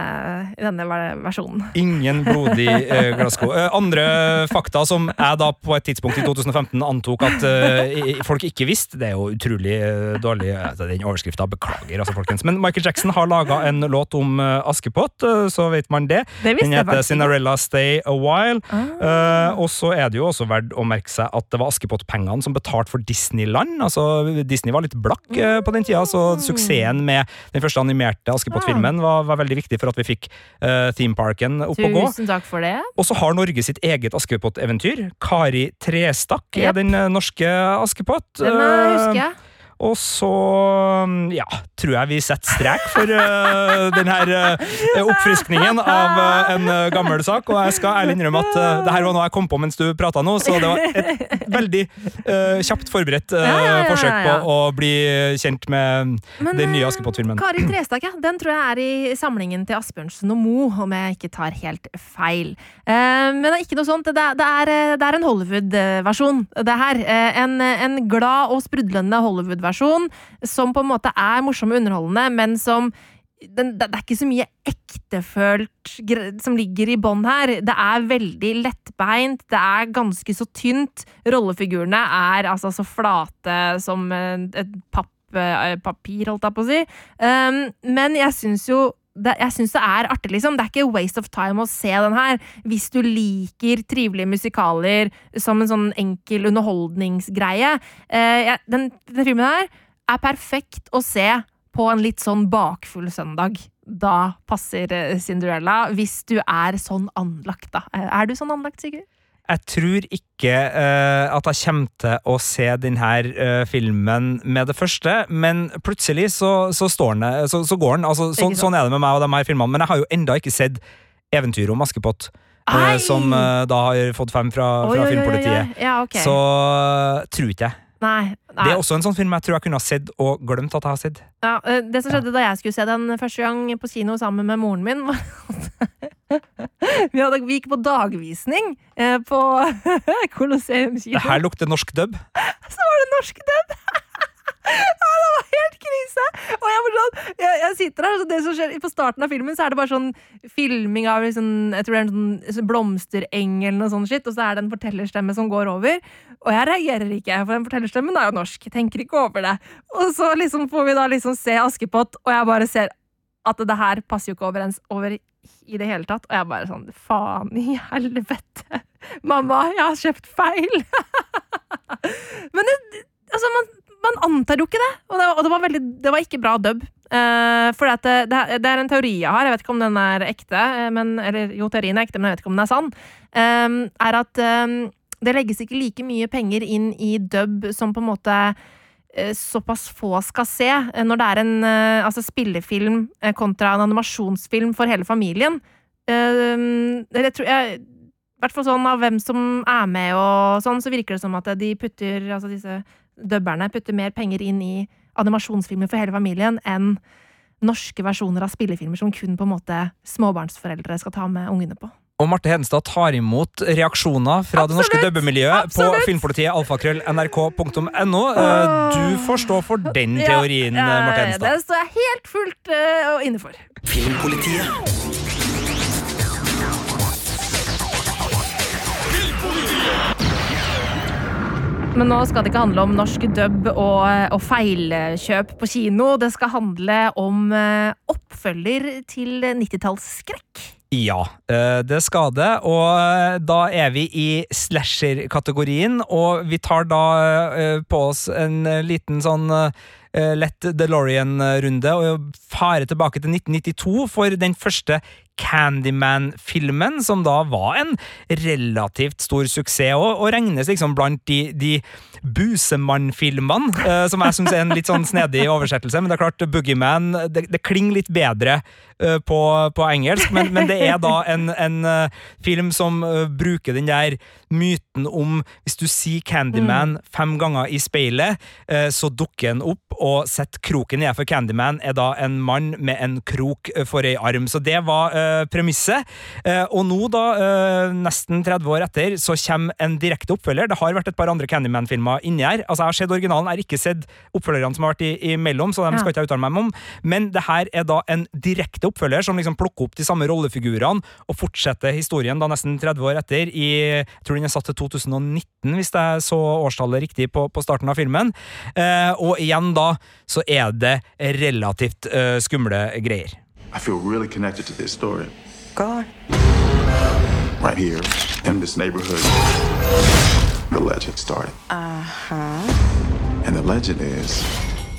S2: i denne versjonen.
S3: Ingen blodig uh, glassko. Eh, andre fakta som jeg da på et tidspunkt i 2015 antok at eh, folk ikke visste, det er jo utrolig eh, dårlig altså, Den overskrifta beklager, altså, folkens. Men Michael Jackson har laga en låt om eh, Askepott, eh, så vet man det.
S2: Det
S3: Den heter. Cinderella Stay a While.
S2: Ah.
S3: Uh, og så er det jo også verdt å merke seg at det var Askepott-pengene som betalte for Disneyland. Altså, Disney var litt blakk uh, på den tida, så
S2: Mm.
S3: suksessen med den første animerte Askepott-filmen var, var veldig viktig for at vi fikk uh, themeparken opp å gå.
S2: Tusen takk for det.
S3: Og så har Norge sitt eget Askepott-eventyr. Kari Trestakk er den eh, norske Askepott.
S2: Den eh,
S3: Eh,
S2: husker jeg.
S3: Og så mm, ja, tror jeg vi setter strek for uh, denne her eh, oppfriskningen av uh, en eh, gammel sak. Og jeg skal ærlig innrømme at uh, det her var noe jeg kom på mens du prata nå, så det var et veldig eh, kjapt forberedt eh,
S2: Ja, ja, ja,
S3: forsøk på å bli kjent med
S2: Men,
S3: den nye
S2: eh,
S3: Askepott-filmen.
S2: Kari Trestak, ja. Den tror jeg er i samlingen til Asbjørnsen og Mo, om jeg ikke tar helt feil. Eh, men det er ikke noe sånt. Det er, det er, eh, det er en Hollywood-versjon, det her. Eh, en, en glad og sprudlende Hollywood-versjon som på en måte er morsom og underholdende, men som den, det det er ikke så mye ektefølt som ligger i bånn her. Det er veldig lettbeint, det er ganske så tynt. Rollefigurene er altså så flate som eh, et papp, eh, papir, holdt jeg på å si. Um, men jeg syns jo det, jeg syns det er artig, liksom. Det er ikke waste of time å se den her. Hvis du liker trivelige musikaler som en sånn enkel underholdningsgreie. Eh, den, den filmen her er perfekt å se på en litt sånn bakfull søndag. Da passer eh, Cinderella, hvis du er sånn anlagt, da. Eh, Er du sånn anlagt, Sigurd?
S3: Jeg tror ikke uh, at jeg kommer til å se denne uh, filmen med det første, men plutselig så, så, står den, så, så går den. Altså, så, sånn er det med meg og de her filmene, men jeg har jo enda ikke sett eventyret om Askepott.
S2: Uh,
S3: som eh, da har fått fem fra, fra
S2: oi,
S3: Filmpolitiet.
S2: Ja, okay.
S3: Så eh, tror ikke jeg.
S2: Nei. nei.
S3: Det er også en sånn film jeg tror jeg kunne ha sett og glemt at jeg har sett.
S2: Ja, eh, det som skjedde da jeg skulle se den første gang på kino sammen med moren min, var at vi, hadde, vi gikk på dagvisning eh, på Colosseum kino.
S3: Det her lukter norsk dub.
S2: Så var det norsk dub! ja, det var helt krise! Og jeg, sånn, jeg, jeg sitter her, og det som skjer På starten av filmen så er det bare sånn filming av liksom, Jeg tror det er en sånn, blomstereng eller noe sånt shit, og så er det en fortellerstemme som går over. Og jeg reagerer ikke, for den fortellerstemmen er jo norsk. Tenker ikke over det. Og så liksom får vi da liksom se Askepott, og jeg bare ser at det her passer jo ikke overens over i det hele tatt. Og jeg bare sånn Faen i helvete! Mamma, jeg har kjøpt feil! Men det, altså, man, man antar jo ikke det. Og det, og det, var, veldig, det var ikke bra dub. Uh, for det, det, det er en teori jeg har, jeg vet ikke om den er ekte, eh, men, eller jo, teorien er ekte, men jeg vet ikke om den er sann. Um, er at um, det legges ikke like mye penger inn i dub som på en måte eh, såpass få skal se, eh, når det er en eh, altså spillefilm eh, kontra en animasjonsfilm for hele familien. Um, jeg tror jeg, hvert fall sånn av hvem som er med og sånn, så virker det som at de putter Altså disse dubberne putter mer penger inn i animasjonsfilmer for hele familien enn norske versjoner av spillefilmer som kun på en måte småbarnsforeldre skal ta med ungene på.
S3: Og Marte Hedenstad tar imot reaksjoner fra det norske
S2: Absolutt!
S3: dubbemiljøet på filmpolitiet alfakrøll.nrk.no. Eh, Du får stå for den teorien,
S2: Ja,
S3: Marte Hedenstad.
S2: Det står jeg helt fullt uh, inne for.
S5: Filmpolitiet.
S2: Men nå skal det ikke handle om norsk dub og, og feilkjøp på kino. Det skal handle om eh, oppfølger til 90-tallsskrekk.
S3: Ja, eh, det skal det. Og eh, da er vi i slasher-kategorien, og vi tar da på oss en liten sånn lett DeLorean-runde og farer tilbake til 1992 for den første Candyman-filmen, som da var en relativt stor suksess, og, og regnes liksom blant de, de Busemann-filmene, uh, som jeg syns er en litt sånn snedig oversettelse. Men det er klart, Boogeyman det, det klinger litt bedre på, på engelsk, men, men det er da en, en eh, film som eh, bruker den der myten om hvis du sier Candyman fem ganger i speilet, eh, så dukker han opp, og setter kroken ned, for Candyman er da en mann med en krok eh, for ei arm. Så det var uh, premisset. Uh, og nå, da, uh, nesten 30 år etter, så kommer en direkte oppfølger. Det har vært et par andre Candyman-filmer inni her. Altså, Jeg har sett originalen, jeg har ikke sett oppfølgerne som har vært i- imellom, så dem
S2: Ja.
S3: skal ikke jeg uttale meg om. Men det her er da en direkte oppfølger som liksom plukker opp de samme rollefigurene og fortsetter historien da nesten 30 år etter. I, jeg tror den er satt til 2019, hvis jeg så årstallet riktig på, på starten av filmen. Eh, og igjen da så er det relativt eh, skumle greier.
S9: I feel really connected to this story.
S10: God.
S9: Right here in this neighborhood, the legend started.
S10: Uh huh.
S9: And the legend is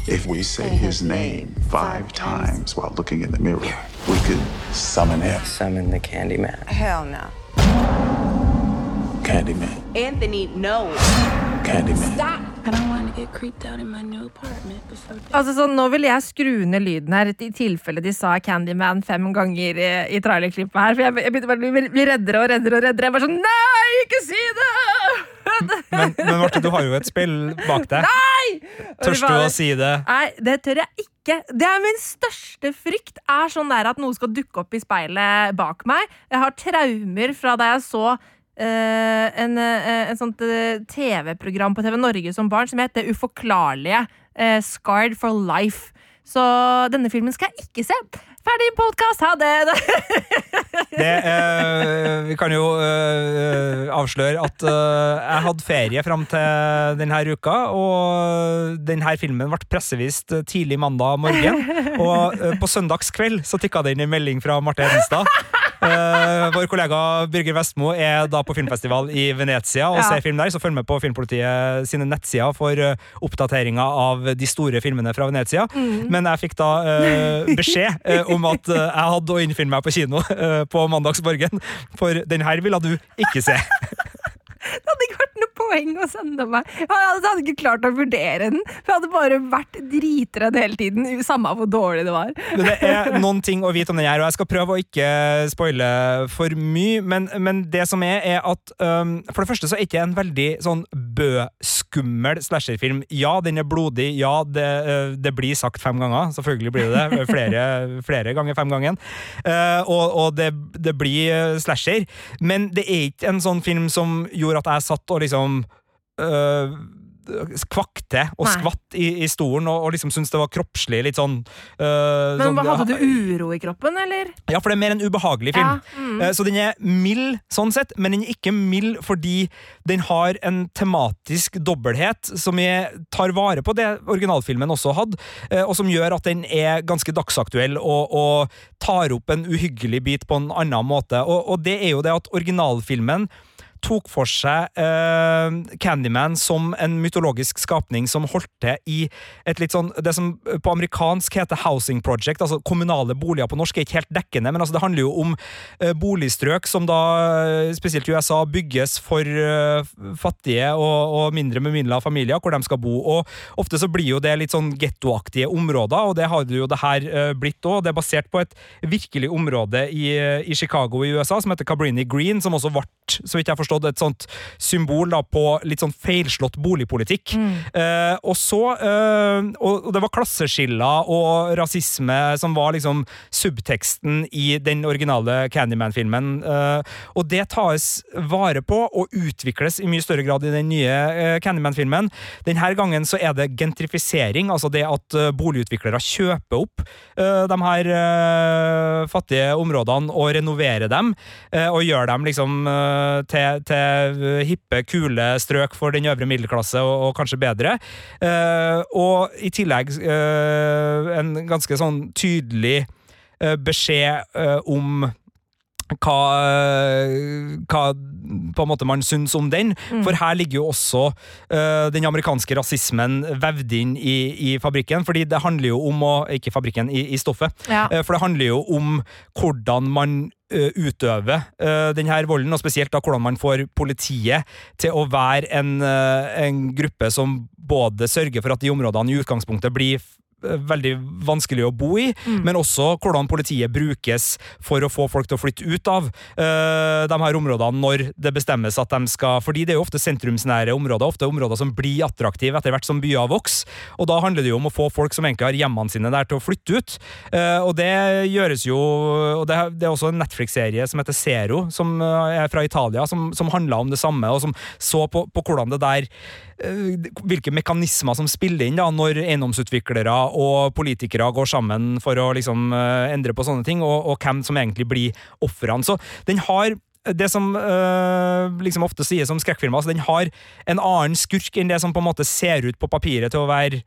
S9: if we say his name five times while looking in the mirror, we could summon him.
S10: Summon the Candyman. Hell no.
S9: Candyman.
S10: Anthony, no.
S9: Candyman.
S10: Stop.
S6: I don't want to get creeped out in my new apartment. before
S2: Altså sånn, Nå vil jeg skru ned lyden her, i tilfelle de sa Candyman fem ganger i, i trailerklippet her. For jeg, jeg begynte bare å bli, bli reddere og reddere og reddere. Jeg bare sånn Nei, ikke si det!
S3: Men, men Marte, du har jo et spill bak deg.
S2: Nei!
S3: Tør du å si det?
S2: Nei, det tør jeg ikke. Det er min største frykt. Er sånn der at noe skal dukke opp i speilet bak meg. Jeg har traumer fra da jeg så uh, en, uh, en sånt uh, TV-program på TV Norge som barn som het Det uforklarlige. eh, Scarred for life. Så denne filmen skal jeg ikke se. Ferdig podkast, ha det!
S3: Det, eh, vi kan jo eh, avsløre at eh, jeg hadde ferie fram til denne uka, og denne filmen ble pressevist tidlig mandag morgen. Og eh, på søndagskveld så tikka det inn en melding fra Marte Hedenstad. Eh, vår kollega Birger Vestmo er da på filmfestival i Venezia og
S2: Ja.
S3: ser film der, så følg med på Filmpolitiet sine nettsider for uh, oppdateringer av de store filmene fra Venezia. Men jeg fikk da uh, beskjed om at jeg hadde å innfinne meg på kino på Mandagsborgen, for den her ville du ikke se.
S2: Det hadde ikke vært noe poeng å sende meg. Jeg hadde hadde ikke klart å vurdere den. For jeg hadde bare vært dritredd hele tiden, samme hvor dårlig det var.
S3: Det er noen ting å vite om den her, og jeg skal prøve å ikke spoile for mye, men, men det som er, er at um, for det første så er ikke en veldig sånn bø-skummel slasherfilm. Ja, den er blodig, ja, det, eh, det blir sagt fem ganger. Selvfølgelig blir det det. Flere, flere ganger fem ganger. Eh, og og det, det blir eh, slasher. Men det er ikke en sånn film som gjorde at jeg satt og liksom øh, kvakte og
S2: Nei.
S3: skvatt i, i stolen og, og liksom syntes det var kroppslig litt sånn øh,
S2: Men
S3: sånn-
S2: Hadde du uro i kroppen, eller?
S3: Ja, for det er mer en ubehagelig film.
S2: Ja, mm.
S3: Eh, Så den er mild sånn sett, men den er ikke mild fordi den har en tematisk dobbelthet som jeg tar vare på det originalfilmen også hadde, eh, og som gjør at den er ganske dagsaktuell og, og tar opp en uhyggelig bit på en annen måte. Og, og det er jo det at originalfilmen tok for seg uh, Candyman som en mytologisk skapning som holdt til i et litt sånn Det som på amerikansk heter housing project, altså kommunale boliger på norsk er ikke helt dekkende, men altså det handler jo om uh, boligstrøk som da, eh, spesielt i USA, bygges for uh, fattige og, og mindre bemidla familier, hvor de skal bo. Og ofte så blir jo det litt sånn gettoaktige områder, og det har jo det her blitt òg. Det er basert på et virkelig område i, i Chicago i USA som heter Cabrini Green, som også ble, så vidt jeg har forstått et sånt symbol da, på litt sånn feilslått boligpolitikk. Eh, og så eh, Og det var klasseskiller og rasisme som var liksom subteksten i den originale Candyman-filmen. Eh, og det tas vare på og utvikles i mye større grad i den nye eh, Candyman-filmen. Denne gangen så er det gentrifisering, altså det at eh, boligutviklere kjøper opp eh, de her fattige områdene og renoverer dem, eh, og gjør dem liksom eh, til, hippe, kule strøk for den øvre middelklasse, og, og kanskje bedre. Eh, og i tillegg eh, en ganske sånn tydelig eh, beskjed eh, om hva, hva på en måte man syns om den. For her ligger jo også uh, den amerikanske rasismen vevd inn i, i fabrikken. fordi det handler jo om å Ikke fabrikken, i, i stoffet.
S2: Ja.
S3: Uh, for det handler jo om hvordan man uh, utøver denne volden, og spesielt da hvordan man får politiet til å være en, eh, en gruppe som både sørger for at de områdene i utgangspunktet blir eh, veldig vanskelig å bo i, men også hvordan politiet brukes for å få folk til å flytte ut av uh, de her områdene når det bestemmes at de skal Fordi det er jo ofte sentrumsnære områder, ofte områder som blir attraktive etter hvert som byer vokser, og da handler det jo om å få folk som egentlig har hjemmene sine der, til å flytte ut. Uh, og det gjøres jo og det, det er også en Netflix-serie som heter Zero, som eh, er fra Italia, som, som handla om det samme, og som så på, på hvordan det der hvilke mekanismer som spiller inn da, når eiendomsutviklere og politikere går sammen for å liksom eh, endre på sånne ting, og, og hvem som egentlig blir ofrene. Så den har det som øh, liksom ofte sies om skrekkfilmer, altså den har en annen skurk enn det som på en måte ser ut på papiret til å være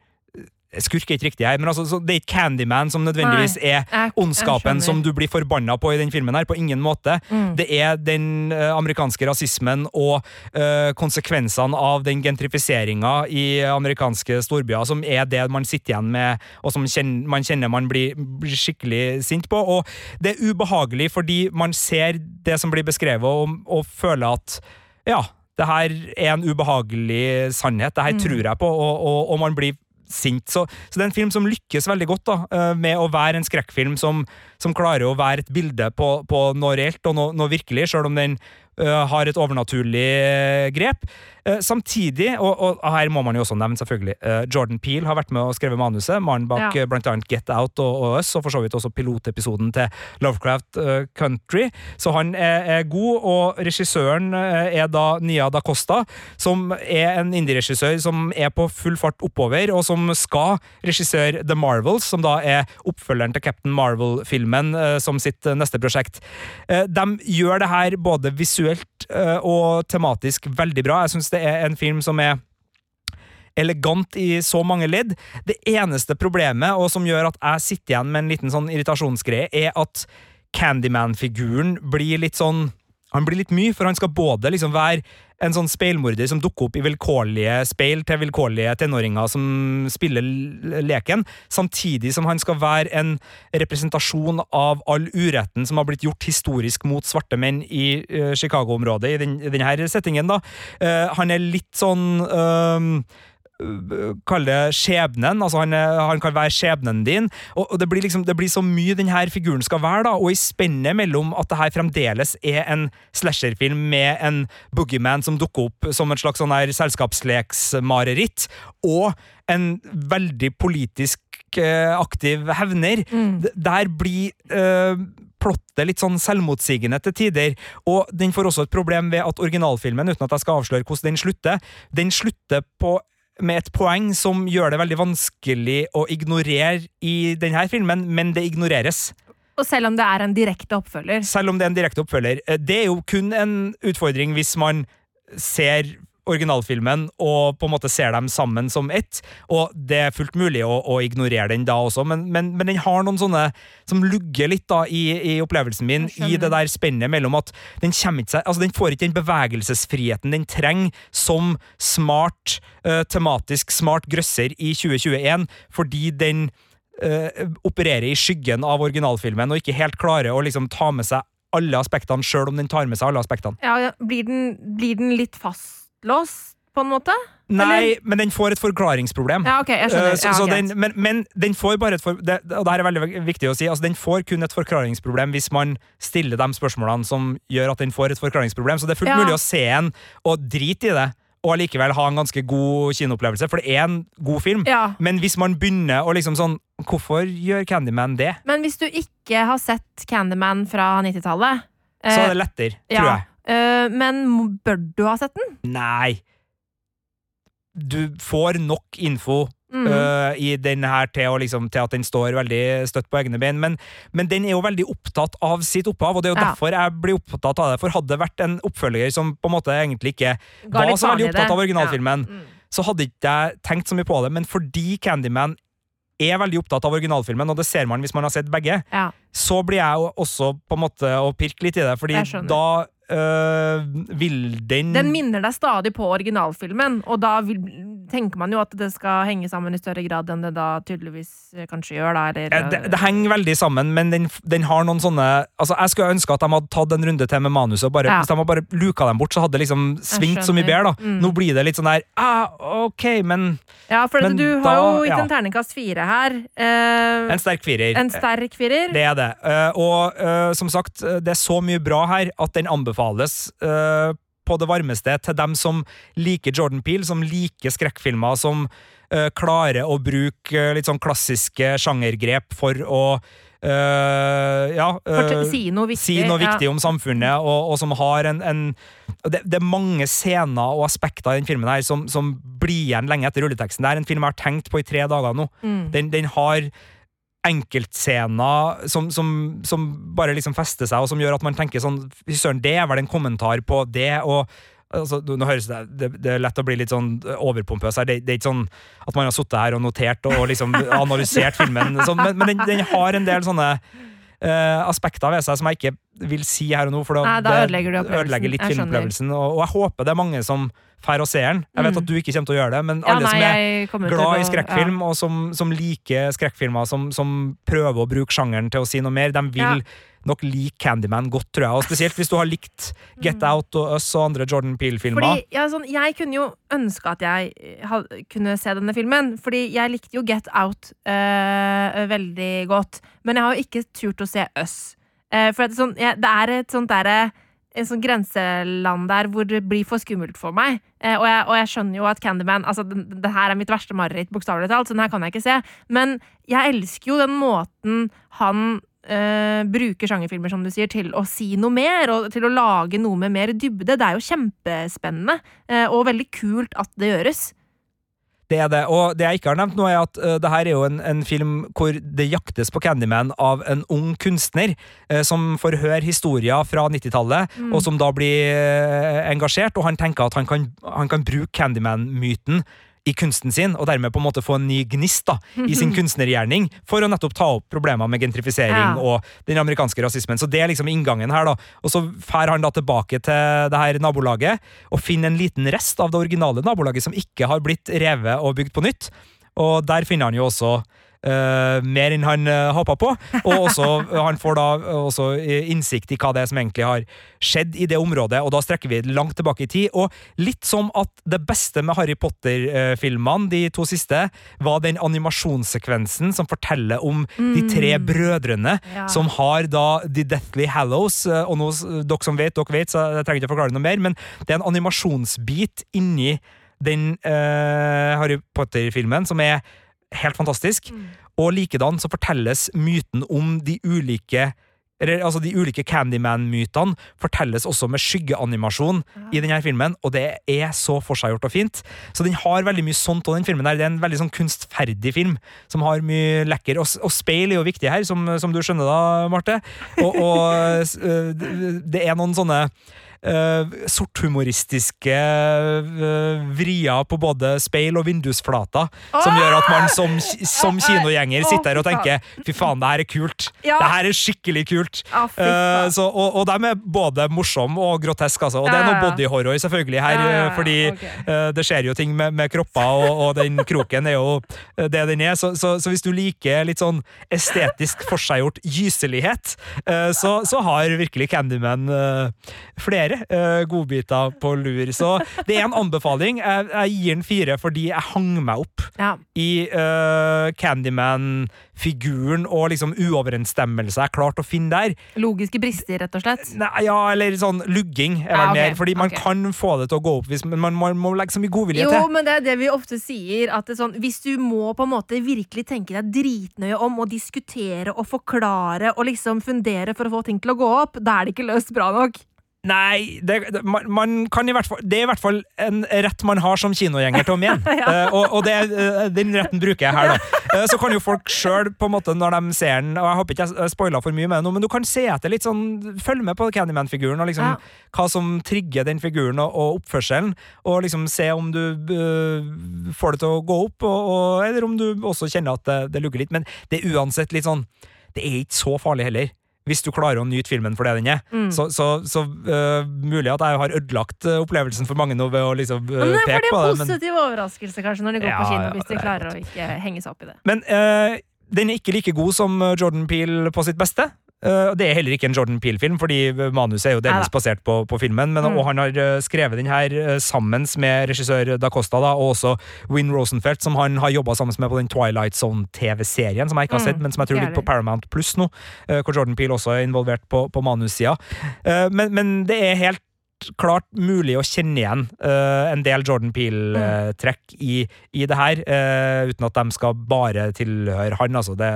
S3: Skurk er ikke riktig her, men altså, så det er ikke Candyman som nødvendigvis er ondskapen som du blir forbanna på i den filmen her, på ingen måte. Det er den eh, amerikanske rasismen og eh, konsekvensene av den gentrifiseringa i amerikanske storbyer som er det man sitter igjen med, og som kjenner, man kjenner man blir, blir skikkelig sint på. Og det er ubehagelig fordi man ser det som blir beskrevet, og, og føler at ja, det her er en ubehagelig sannhet, det her tror jeg på, og, og, og man blir sint. Så, så det er en film som lykkes veldig godt da, eh, med å være en skrekkfilm som, som klarer å være et bilde på, på noe reelt og noe, noe virkelig, selv om den har et overnaturlig eh, grep. Eh, samtidig, og, og her må man jo også nevne selvfølgelig, eh, Jordan Peele har vært med og skrevet manuset, mannen bak
S2: Ja.
S3: bl.a. Get Out og, og Us, og for så vidt også pilotepisoden til Lovecraft eh, Country. Så han er, er god, og regissøren eh, er da Nia da Costa, som er en indie-regissør som er på full fart oppover, og som skal regissere The Marvels, som da er oppfølgeren til Captain Marvel-filmen eh, som sitt eh, neste prosjekt. Eh, de gjør det her både visuelt eh, og tematisk veldig bra. Jeg syns det er en film som er elegant i så mange ledd. Det eneste problemet, og som gjør at jeg sitter igjen med en liten sånn irritasjonsgreie, er at Candyman-figuren blir litt sånn Han blir litt mye, for han skal både liksom være en sånn speilmorder som dukker opp i vilkårlige speil til vilkårlige tenåringer som spiller leken, samtidig som han skal være en representasjon av all uretten som har blitt gjort historisk mot svarte menn i uh, Chicago-området, i, den, i denne settingen. da. Uh, han er litt sånn øhm, Kall det skjebnen. altså Han, er, han kan være skjebnen din. og, og det, blir liksom, det blir så mye denne figuren skal være, da, og i spennet mellom at det her fremdeles er en slasherfilm med en boogieman som dukker opp som et slags sånn her selskapsleksmareritt, og en veldig politisk eh, aktiv hevner. Mm. Der blir eh, plottet litt sånn selvmotsigende til tider, og den får også et problem ved at originalfilmen, uten at jeg skal avsløre hvordan den slutter, den slutter på med et poeng som gjør det veldig vanskelig å ignorere i denne filmen, men det ignoreres.
S2: Og selv om det er en direkte oppfølger.
S3: Selv om det er en direkte oppfølger. Eh, Det er jo kun en utfordring hvis man ser originalfilmen og på en måte ser dem sammen som ett, og det er fullt mulig å, å ignorere den da også, men, men, men den har noen sånne som lugger litt da i, i opplevelsen min, i det der spennet mellom at den kommer ikke seg, altså den får ikke den bevegelsesfriheten den trenger som smart, uh, tematisk smart grøsser i 2021, fordi den uh, opererer i skyggen av originalfilmen og ikke helt klarer å liksom ta med seg alle aspektene, sjøl om den tar med seg alle aspektene.
S2: Ja, blir, den, blir den litt fastlåst, på en måte?
S3: Nei, men den får et forklaringsproblem.
S2: Ja, ok, jeg skjønner.
S3: Eh, Så,
S2: Ja,
S3: så den, men, men den får bare et for, det, Og det er veldig viktig å si. Altså, den får kun et forklaringsproblem hvis man stiller de spørsmålene som gjør at den får et forklaringsproblem. Så det er fullt
S2: Ja.
S3: mulig å se en og drite i det. Og allikevel ha en ganske god kinoopplevelse, for det er en god film.
S2: Ja.
S3: Men hvis man begynner å liksom sånn Hvorfor gjør Candyman det?
S2: Men hvis du ikke har sett Candyman fra 90-tallet
S3: Så er det lettere, tror
S2: ja,
S3: jeg.
S2: Eh, Men bør du ha sett den?
S3: Nei. Du får nok info
S2: Mm.
S3: Uh, i den her til, liksom, til at den står veldig støtt på egne bein, men, men den er jo veldig opptatt av sitt opphav, og det er jo
S2: Ja.
S3: derfor jeg blir opptatt av det. For hadde det vært en oppfølger som på en måte egentlig ikke
S2: Ga
S3: var så veldig opptatt av originalfilmen,
S2: Ja. Mm.
S3: så hadde ikke jeg tenkt så mye på det, men fordi Candyman er veldig opptatt av originalfilmen, og det ser man hvis man har sett begge,
S2: Ja.
S3: så blir jeg jo også på en måte å pirke litt i det, fordi da øh, vil den
S2: Den minner deg stadig på originalfilmen, og da vil, tenker man jo at det skal henge sammen i større grad enn det da tydeligvis eh, kanskje gjør, da. Eller,
S3: Ja, det, det henger veldig sammen, men den, den har noen sånne Altså, Jeg skulle ønske at de hadde tatt en runde til med manuset. og bare,
S2: Ja.
S3: Hvis de hadde bare luka dem bort, så hadde det liksom svingt så mye bedre. da
S2: Mm.
S3: Nå blir det litt sånn der ah, OK, men
S2: Ja, for
S3: Men
S2: du har jo gitt
S3: ja.
S2: en terningkast fire her. Uh,
S3: En sterk firer.
S2: En sterk firer.
S3: Det er det. Uh, og som sagt, det er så mye bra her at den anbefales eh, på det varmeste til dem som liker Jordan Peele, som liker skrekkfilmer, som eh, klarer å bruke eh, litt sånn klassiske sjangergrep for å Uh, ja, eh,
S2: si noe viktig,
S3: si noe
S2: ja.
S3: om samfunnet, og, og som har en, en det, det er mange scener og aspekter i den filmen her som, som blir igjen lenge etter rulleteksten. Det er en film jeg har tenkt på i tre dager nå.
S2: Mm.
S3: Den, den har enkeltscener som, som, som bare liksom fester seg, og som gjør at man tenker sånn Fy søren, det er vel en kommentar på det, og altså, nå høres det, det, det er lett å bli litt sånn overpompøs her. Det, det er ikke sånn at man har sittet her og notert og liksom analysert filmen, så, men, men den, den har en del sånne eh, aspekter ved seg som jeg ikke vil si her og nå, for da,
S2: Nei, da
S3: det
S2: ødelegger
S3: ødelegger litt filmopplevelsen. Og, og jeg håper det er mange som drar og ser den. Jeg vet
S2: Mm.
S3: at du ikke kommer til å gjøre det, men
S2: Ja,
S3: alle
S2: nei,
S3: som er glad
S2: å-
S3: i skrekkfilm, og som, som liker skrekkfilmer, som, som prøver å bruke sjangeren til å si noe mer, de vil
S2: Ja.
S3: Nok like Candyman godt, tror jeg. Og spesielt hvis du har likt Get Out og Us og andre Jordan Peele-filmer.
S2: Mm. Fordi, ja, sånn, jeg kunne jo ønske at jeg eh, had- kunne se denne filmen, fordi jeg likte jo Get Out øh, veldig godt. Men jeg har jo ikke turt å se Us. Uh, for det, sånn, jeg, det er et sånt derre en sånn grenseland der hvor det blir for skummelt for meg. Eh, og, jeg, og jeg skjønner jo at Candyman altså, det, Det her er mitt verste mareritt, bokstavelig talt, så den her kan jeg ikke se. Men jeg elsker jo den måten han eh, bruker sjangerfilmer, som du sier, til å si noe mer, og til å lage noe med mer dybde. Det er jo kjempespennende, eh, og veldig kult at det gjøres.
S3: Det er det. Og det jeg ikke har nevnt nå, er at uh, det her er jo en, en film hvor det jaktes på Candyman av en ung kunstner uh, som får høre historier fra 90-tallet,
S2: Mm.
S3: og som da blir uh, engasjert, og han tenker at han kan, han kan bruke Candyman-myten i kunsten sin, og dermed på en måte få en ny gnist da, i sin kunstnergjerning, for å nettopp ta opp problemer med gentrifisering
S2: Ja.
S3: og den amerikanske rasismen. Så det er liksom inngangen her, da. Og så drar han da tilbake til det her nabolaget og finner en liten rest av det originale nabolaget som ikke har blitt revet og bygd på nytt. Og der finner han jo også eh, mer enn han uh, håpa på, og også, han får da også eh, innsikt i hva det er som egentlig har skjedd i det området, og da strekker vi langt tilbake i tid. Og litt som at det beste med Harry Potter-filmene, de to siste, var den animasjonssekvensen som forteller om de tre
S2: Mm.
S3: brødrene
S2: Ja.
S3: som har da The Deathly Hallows, eh, og nå, dere som vet, dere vet, så jeg trenger ikke å forklare noe mer, men det er en animasjonsbit inni den uh, Harry Potter-filmen som er helt fantastisk. Og likedan så fortelles myten om de ulike altså De ulike Candyman-mytene fortelles også med skyggeanimasjon i denne filmen, og det er så forseggjort og fint. Så den har veldig mye sånt, og den filmen her, det er en veldig sånn kunstferdig film som har mye lekker. Og, og speil er jo viktig her, som, som du skjønner da, Marte. Og, og øh, det- det er noen sånne uh, sorthumoristiske uh, vrier på både speil og vindusflater, som gjør at man som, som kinogjenger sitter her og tenker fy faen, det her er kult.
S2: Ja.
S3: Det her er skikkelig kult. Eh, så, og, og de er både morsomme og groteske, altså. Og det er noe
S2: body horror
S3: bodyhorror selvfølgelig her, eh, fordi
S2: okay.
S3: eh, det skjer jo ting med, med kropper, og, og den kroken er jo eh, det den er. Så, så, så hvis du liker litt sånn estetisk forseggjort gyselighet, eh, så, så har virkelig Candyman eh, flere flere uh, godbiter på lur. Så det er en anbefaling. Jeg, jeg gir den fire fordi jeg hang meg opp
S2: Ja.
S3: i uh, Candyman-figuren og liksom uoverensstemmelse jeg klarte å finne der.
S2: Logiske brister, rett og slett.
S3: Nei, ja, eller sånn lugging er
S2: Ja, okay.
S3: mer, fordi man
S2: okay.
S3: kan få det til å gå opp, hvis, men man, man må legge så mye godvilje
S2: Jo,
S3: til.
S2: men det er det vi ofte sier. At det sånn, hvis du må på en måte virkelig tenke deg dritnøye om og diskutere og forklare og liksom fundere for å få ting til å gå opp, da er det ikke løst bra nok.
S3: Nei, det, man, kan i hvert fall, det er i hvert fall en rett man har som kinogjenger til å mene. uh, og og det, uh, den retten bruker jeg her, da. Uh, så kan jo folk sjøl, når de ser den Og jeg håper ikke jeg spoila for mye med det nå, men du kan se etter litt sånn Følg med på Candyman-figuren, og liksom
S2: Ja.
S3: hva som trigger den figuren og, og oppførselen. Og liksom se om du får det til å gå opp, og, og, eller om du også kjenner at det, det lugger litt. Men det er uansett litt sånn Det er ikke så farlig heller. Hvis du klarer å nyte filmen for det den er.
S2: Mm.
S3: Så, så, så uh, mulig at jeg har ødelagt øh, opplevelsen for mange nå ved å liksom øh,
S2: Men det er
S3: peke på det.
S2: en positiv overraskelse kanskje når de går
S3: Ja,
S2: på kino, hvis de
S3: er
S2: klarer å ikke henge seg opp i det.
S3: men øh, den er ikke like god som øh, Jordan Peele på sitt beste. Øh, det er heller ikke en Jordan Peele-film, fordi manuset er jo delvis basert på, på filmen. Men,
S2: Mm.
S3: Og han har skrevet den her sammen med regissør Da Costa da, og også Win Rosenfeldt, som han har jobba sammen med på den Twilight Zone-TV-serien, som jeg ikke har
S2: Mm,
S3: sett, men som jeg tror ligger på. Paramount Pluss nå, hvor Jordan Peele også er involvert på, på manussida. Eh, men, men det er helt klart mulig å kjenne igjen uh, en del Jordan Peele-trekk i, i det her, uh, uten at de skal bare tilhøre han, altså. Det,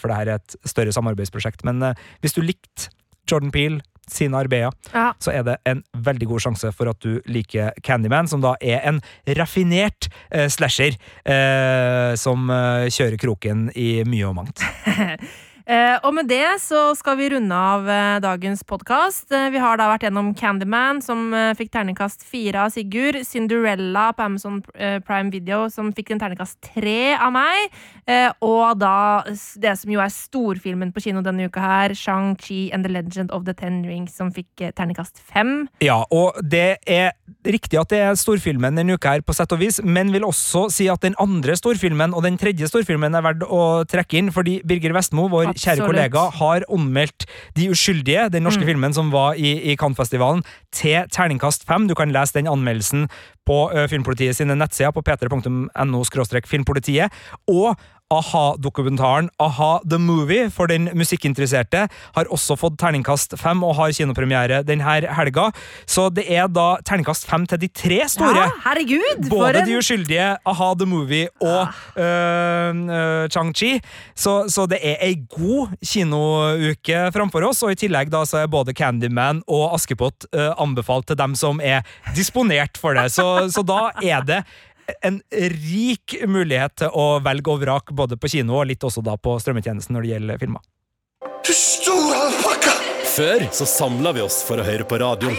S3: for det her er et større samarbeidsprosjekt. Men eh, hvis du likte Jordan Peele sine arbeider,
S2: Ja.
S3: så er det en veldig god sjanse for at du liker Candyman, som da er en raffinert slasher som kjører kroken i mye og mangt.
S2: Eh, og med det så skal vi runde av eh, dagens podkast. Eh, vi har da vært gjennom Candyman, som fikk terningkast fire av Sigurd. Cinderella på Amazon Prime Video, som fikk en terningkast tre av meg. Og da det som jo er storfilmen på kino denne uka her, Shang-Chi and the Legend of the Ten Rings, som fikk terningkast fem.
S3: Ja, og det er riktig at det er storfilmen denne uka her, på sett og vis, men vil også si at den andre storfilmen og den tredje storfilmen er verdt å trekke inn, fordi Birger Vestmo, vår kjære kollega, har anmeldt De uskyldige, den norske
S2: Mm.
S3: filmen som var i, i Cannes-festivalen, til terningkast fem. Du kan lese den anmeldelsen på uh, Filmpolitiet sine nettsider på p3.no filmpolitiet. Og a-ha-dokumentaren A-ha The Movie for den musikkinteresserte har også fått terningkast fem og har kinopremiere denne helga. Så det er da terningkast fem til de tre store.
S2: Ja, herregud!
S3: Både
S2: en-
S3: De uskyldige, A-ha The Movie og øh, øh, Chang-Chi. Så, så det er ei god kinouke framfor oss, og i tillegg da så er både Candyman og Askepott øh, anbefalt til dem som er disponert for det. Så, så da er det en rik mulighet til å velge og vrake både på kino og litt også da på strømmetjenesten når det gjelder filmer.
S4: Du store alpakka!
S5: Før så samla vi oss for å høre på radio.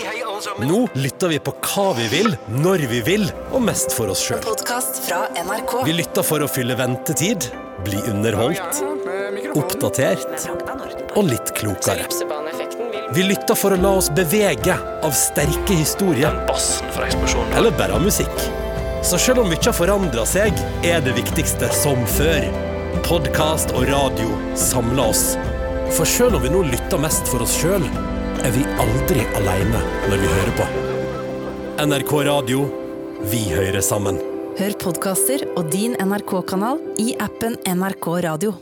S5: Nå lytter vi på hva vi vil, når vi vil, og mest for oss sjøl.
S11: Podkast fra NRK.
S5: Vi lytter for å fylle ventetid, bli underholdt, oppdatert og litt klokere. Vi lytter for å la oss bevege av sterke historier. Eller bare av musikk. Så selv om mye har forandra seg, er det viktigste som før. Podkast og radio samler oss. For selv om vi nå lytter mest for oss sjøl, er vi aldri aleine når vi hører på. NRK Radio vi hører sammen.
S11: Hør podkaster og din NRK-kanal i appen NRK Radio.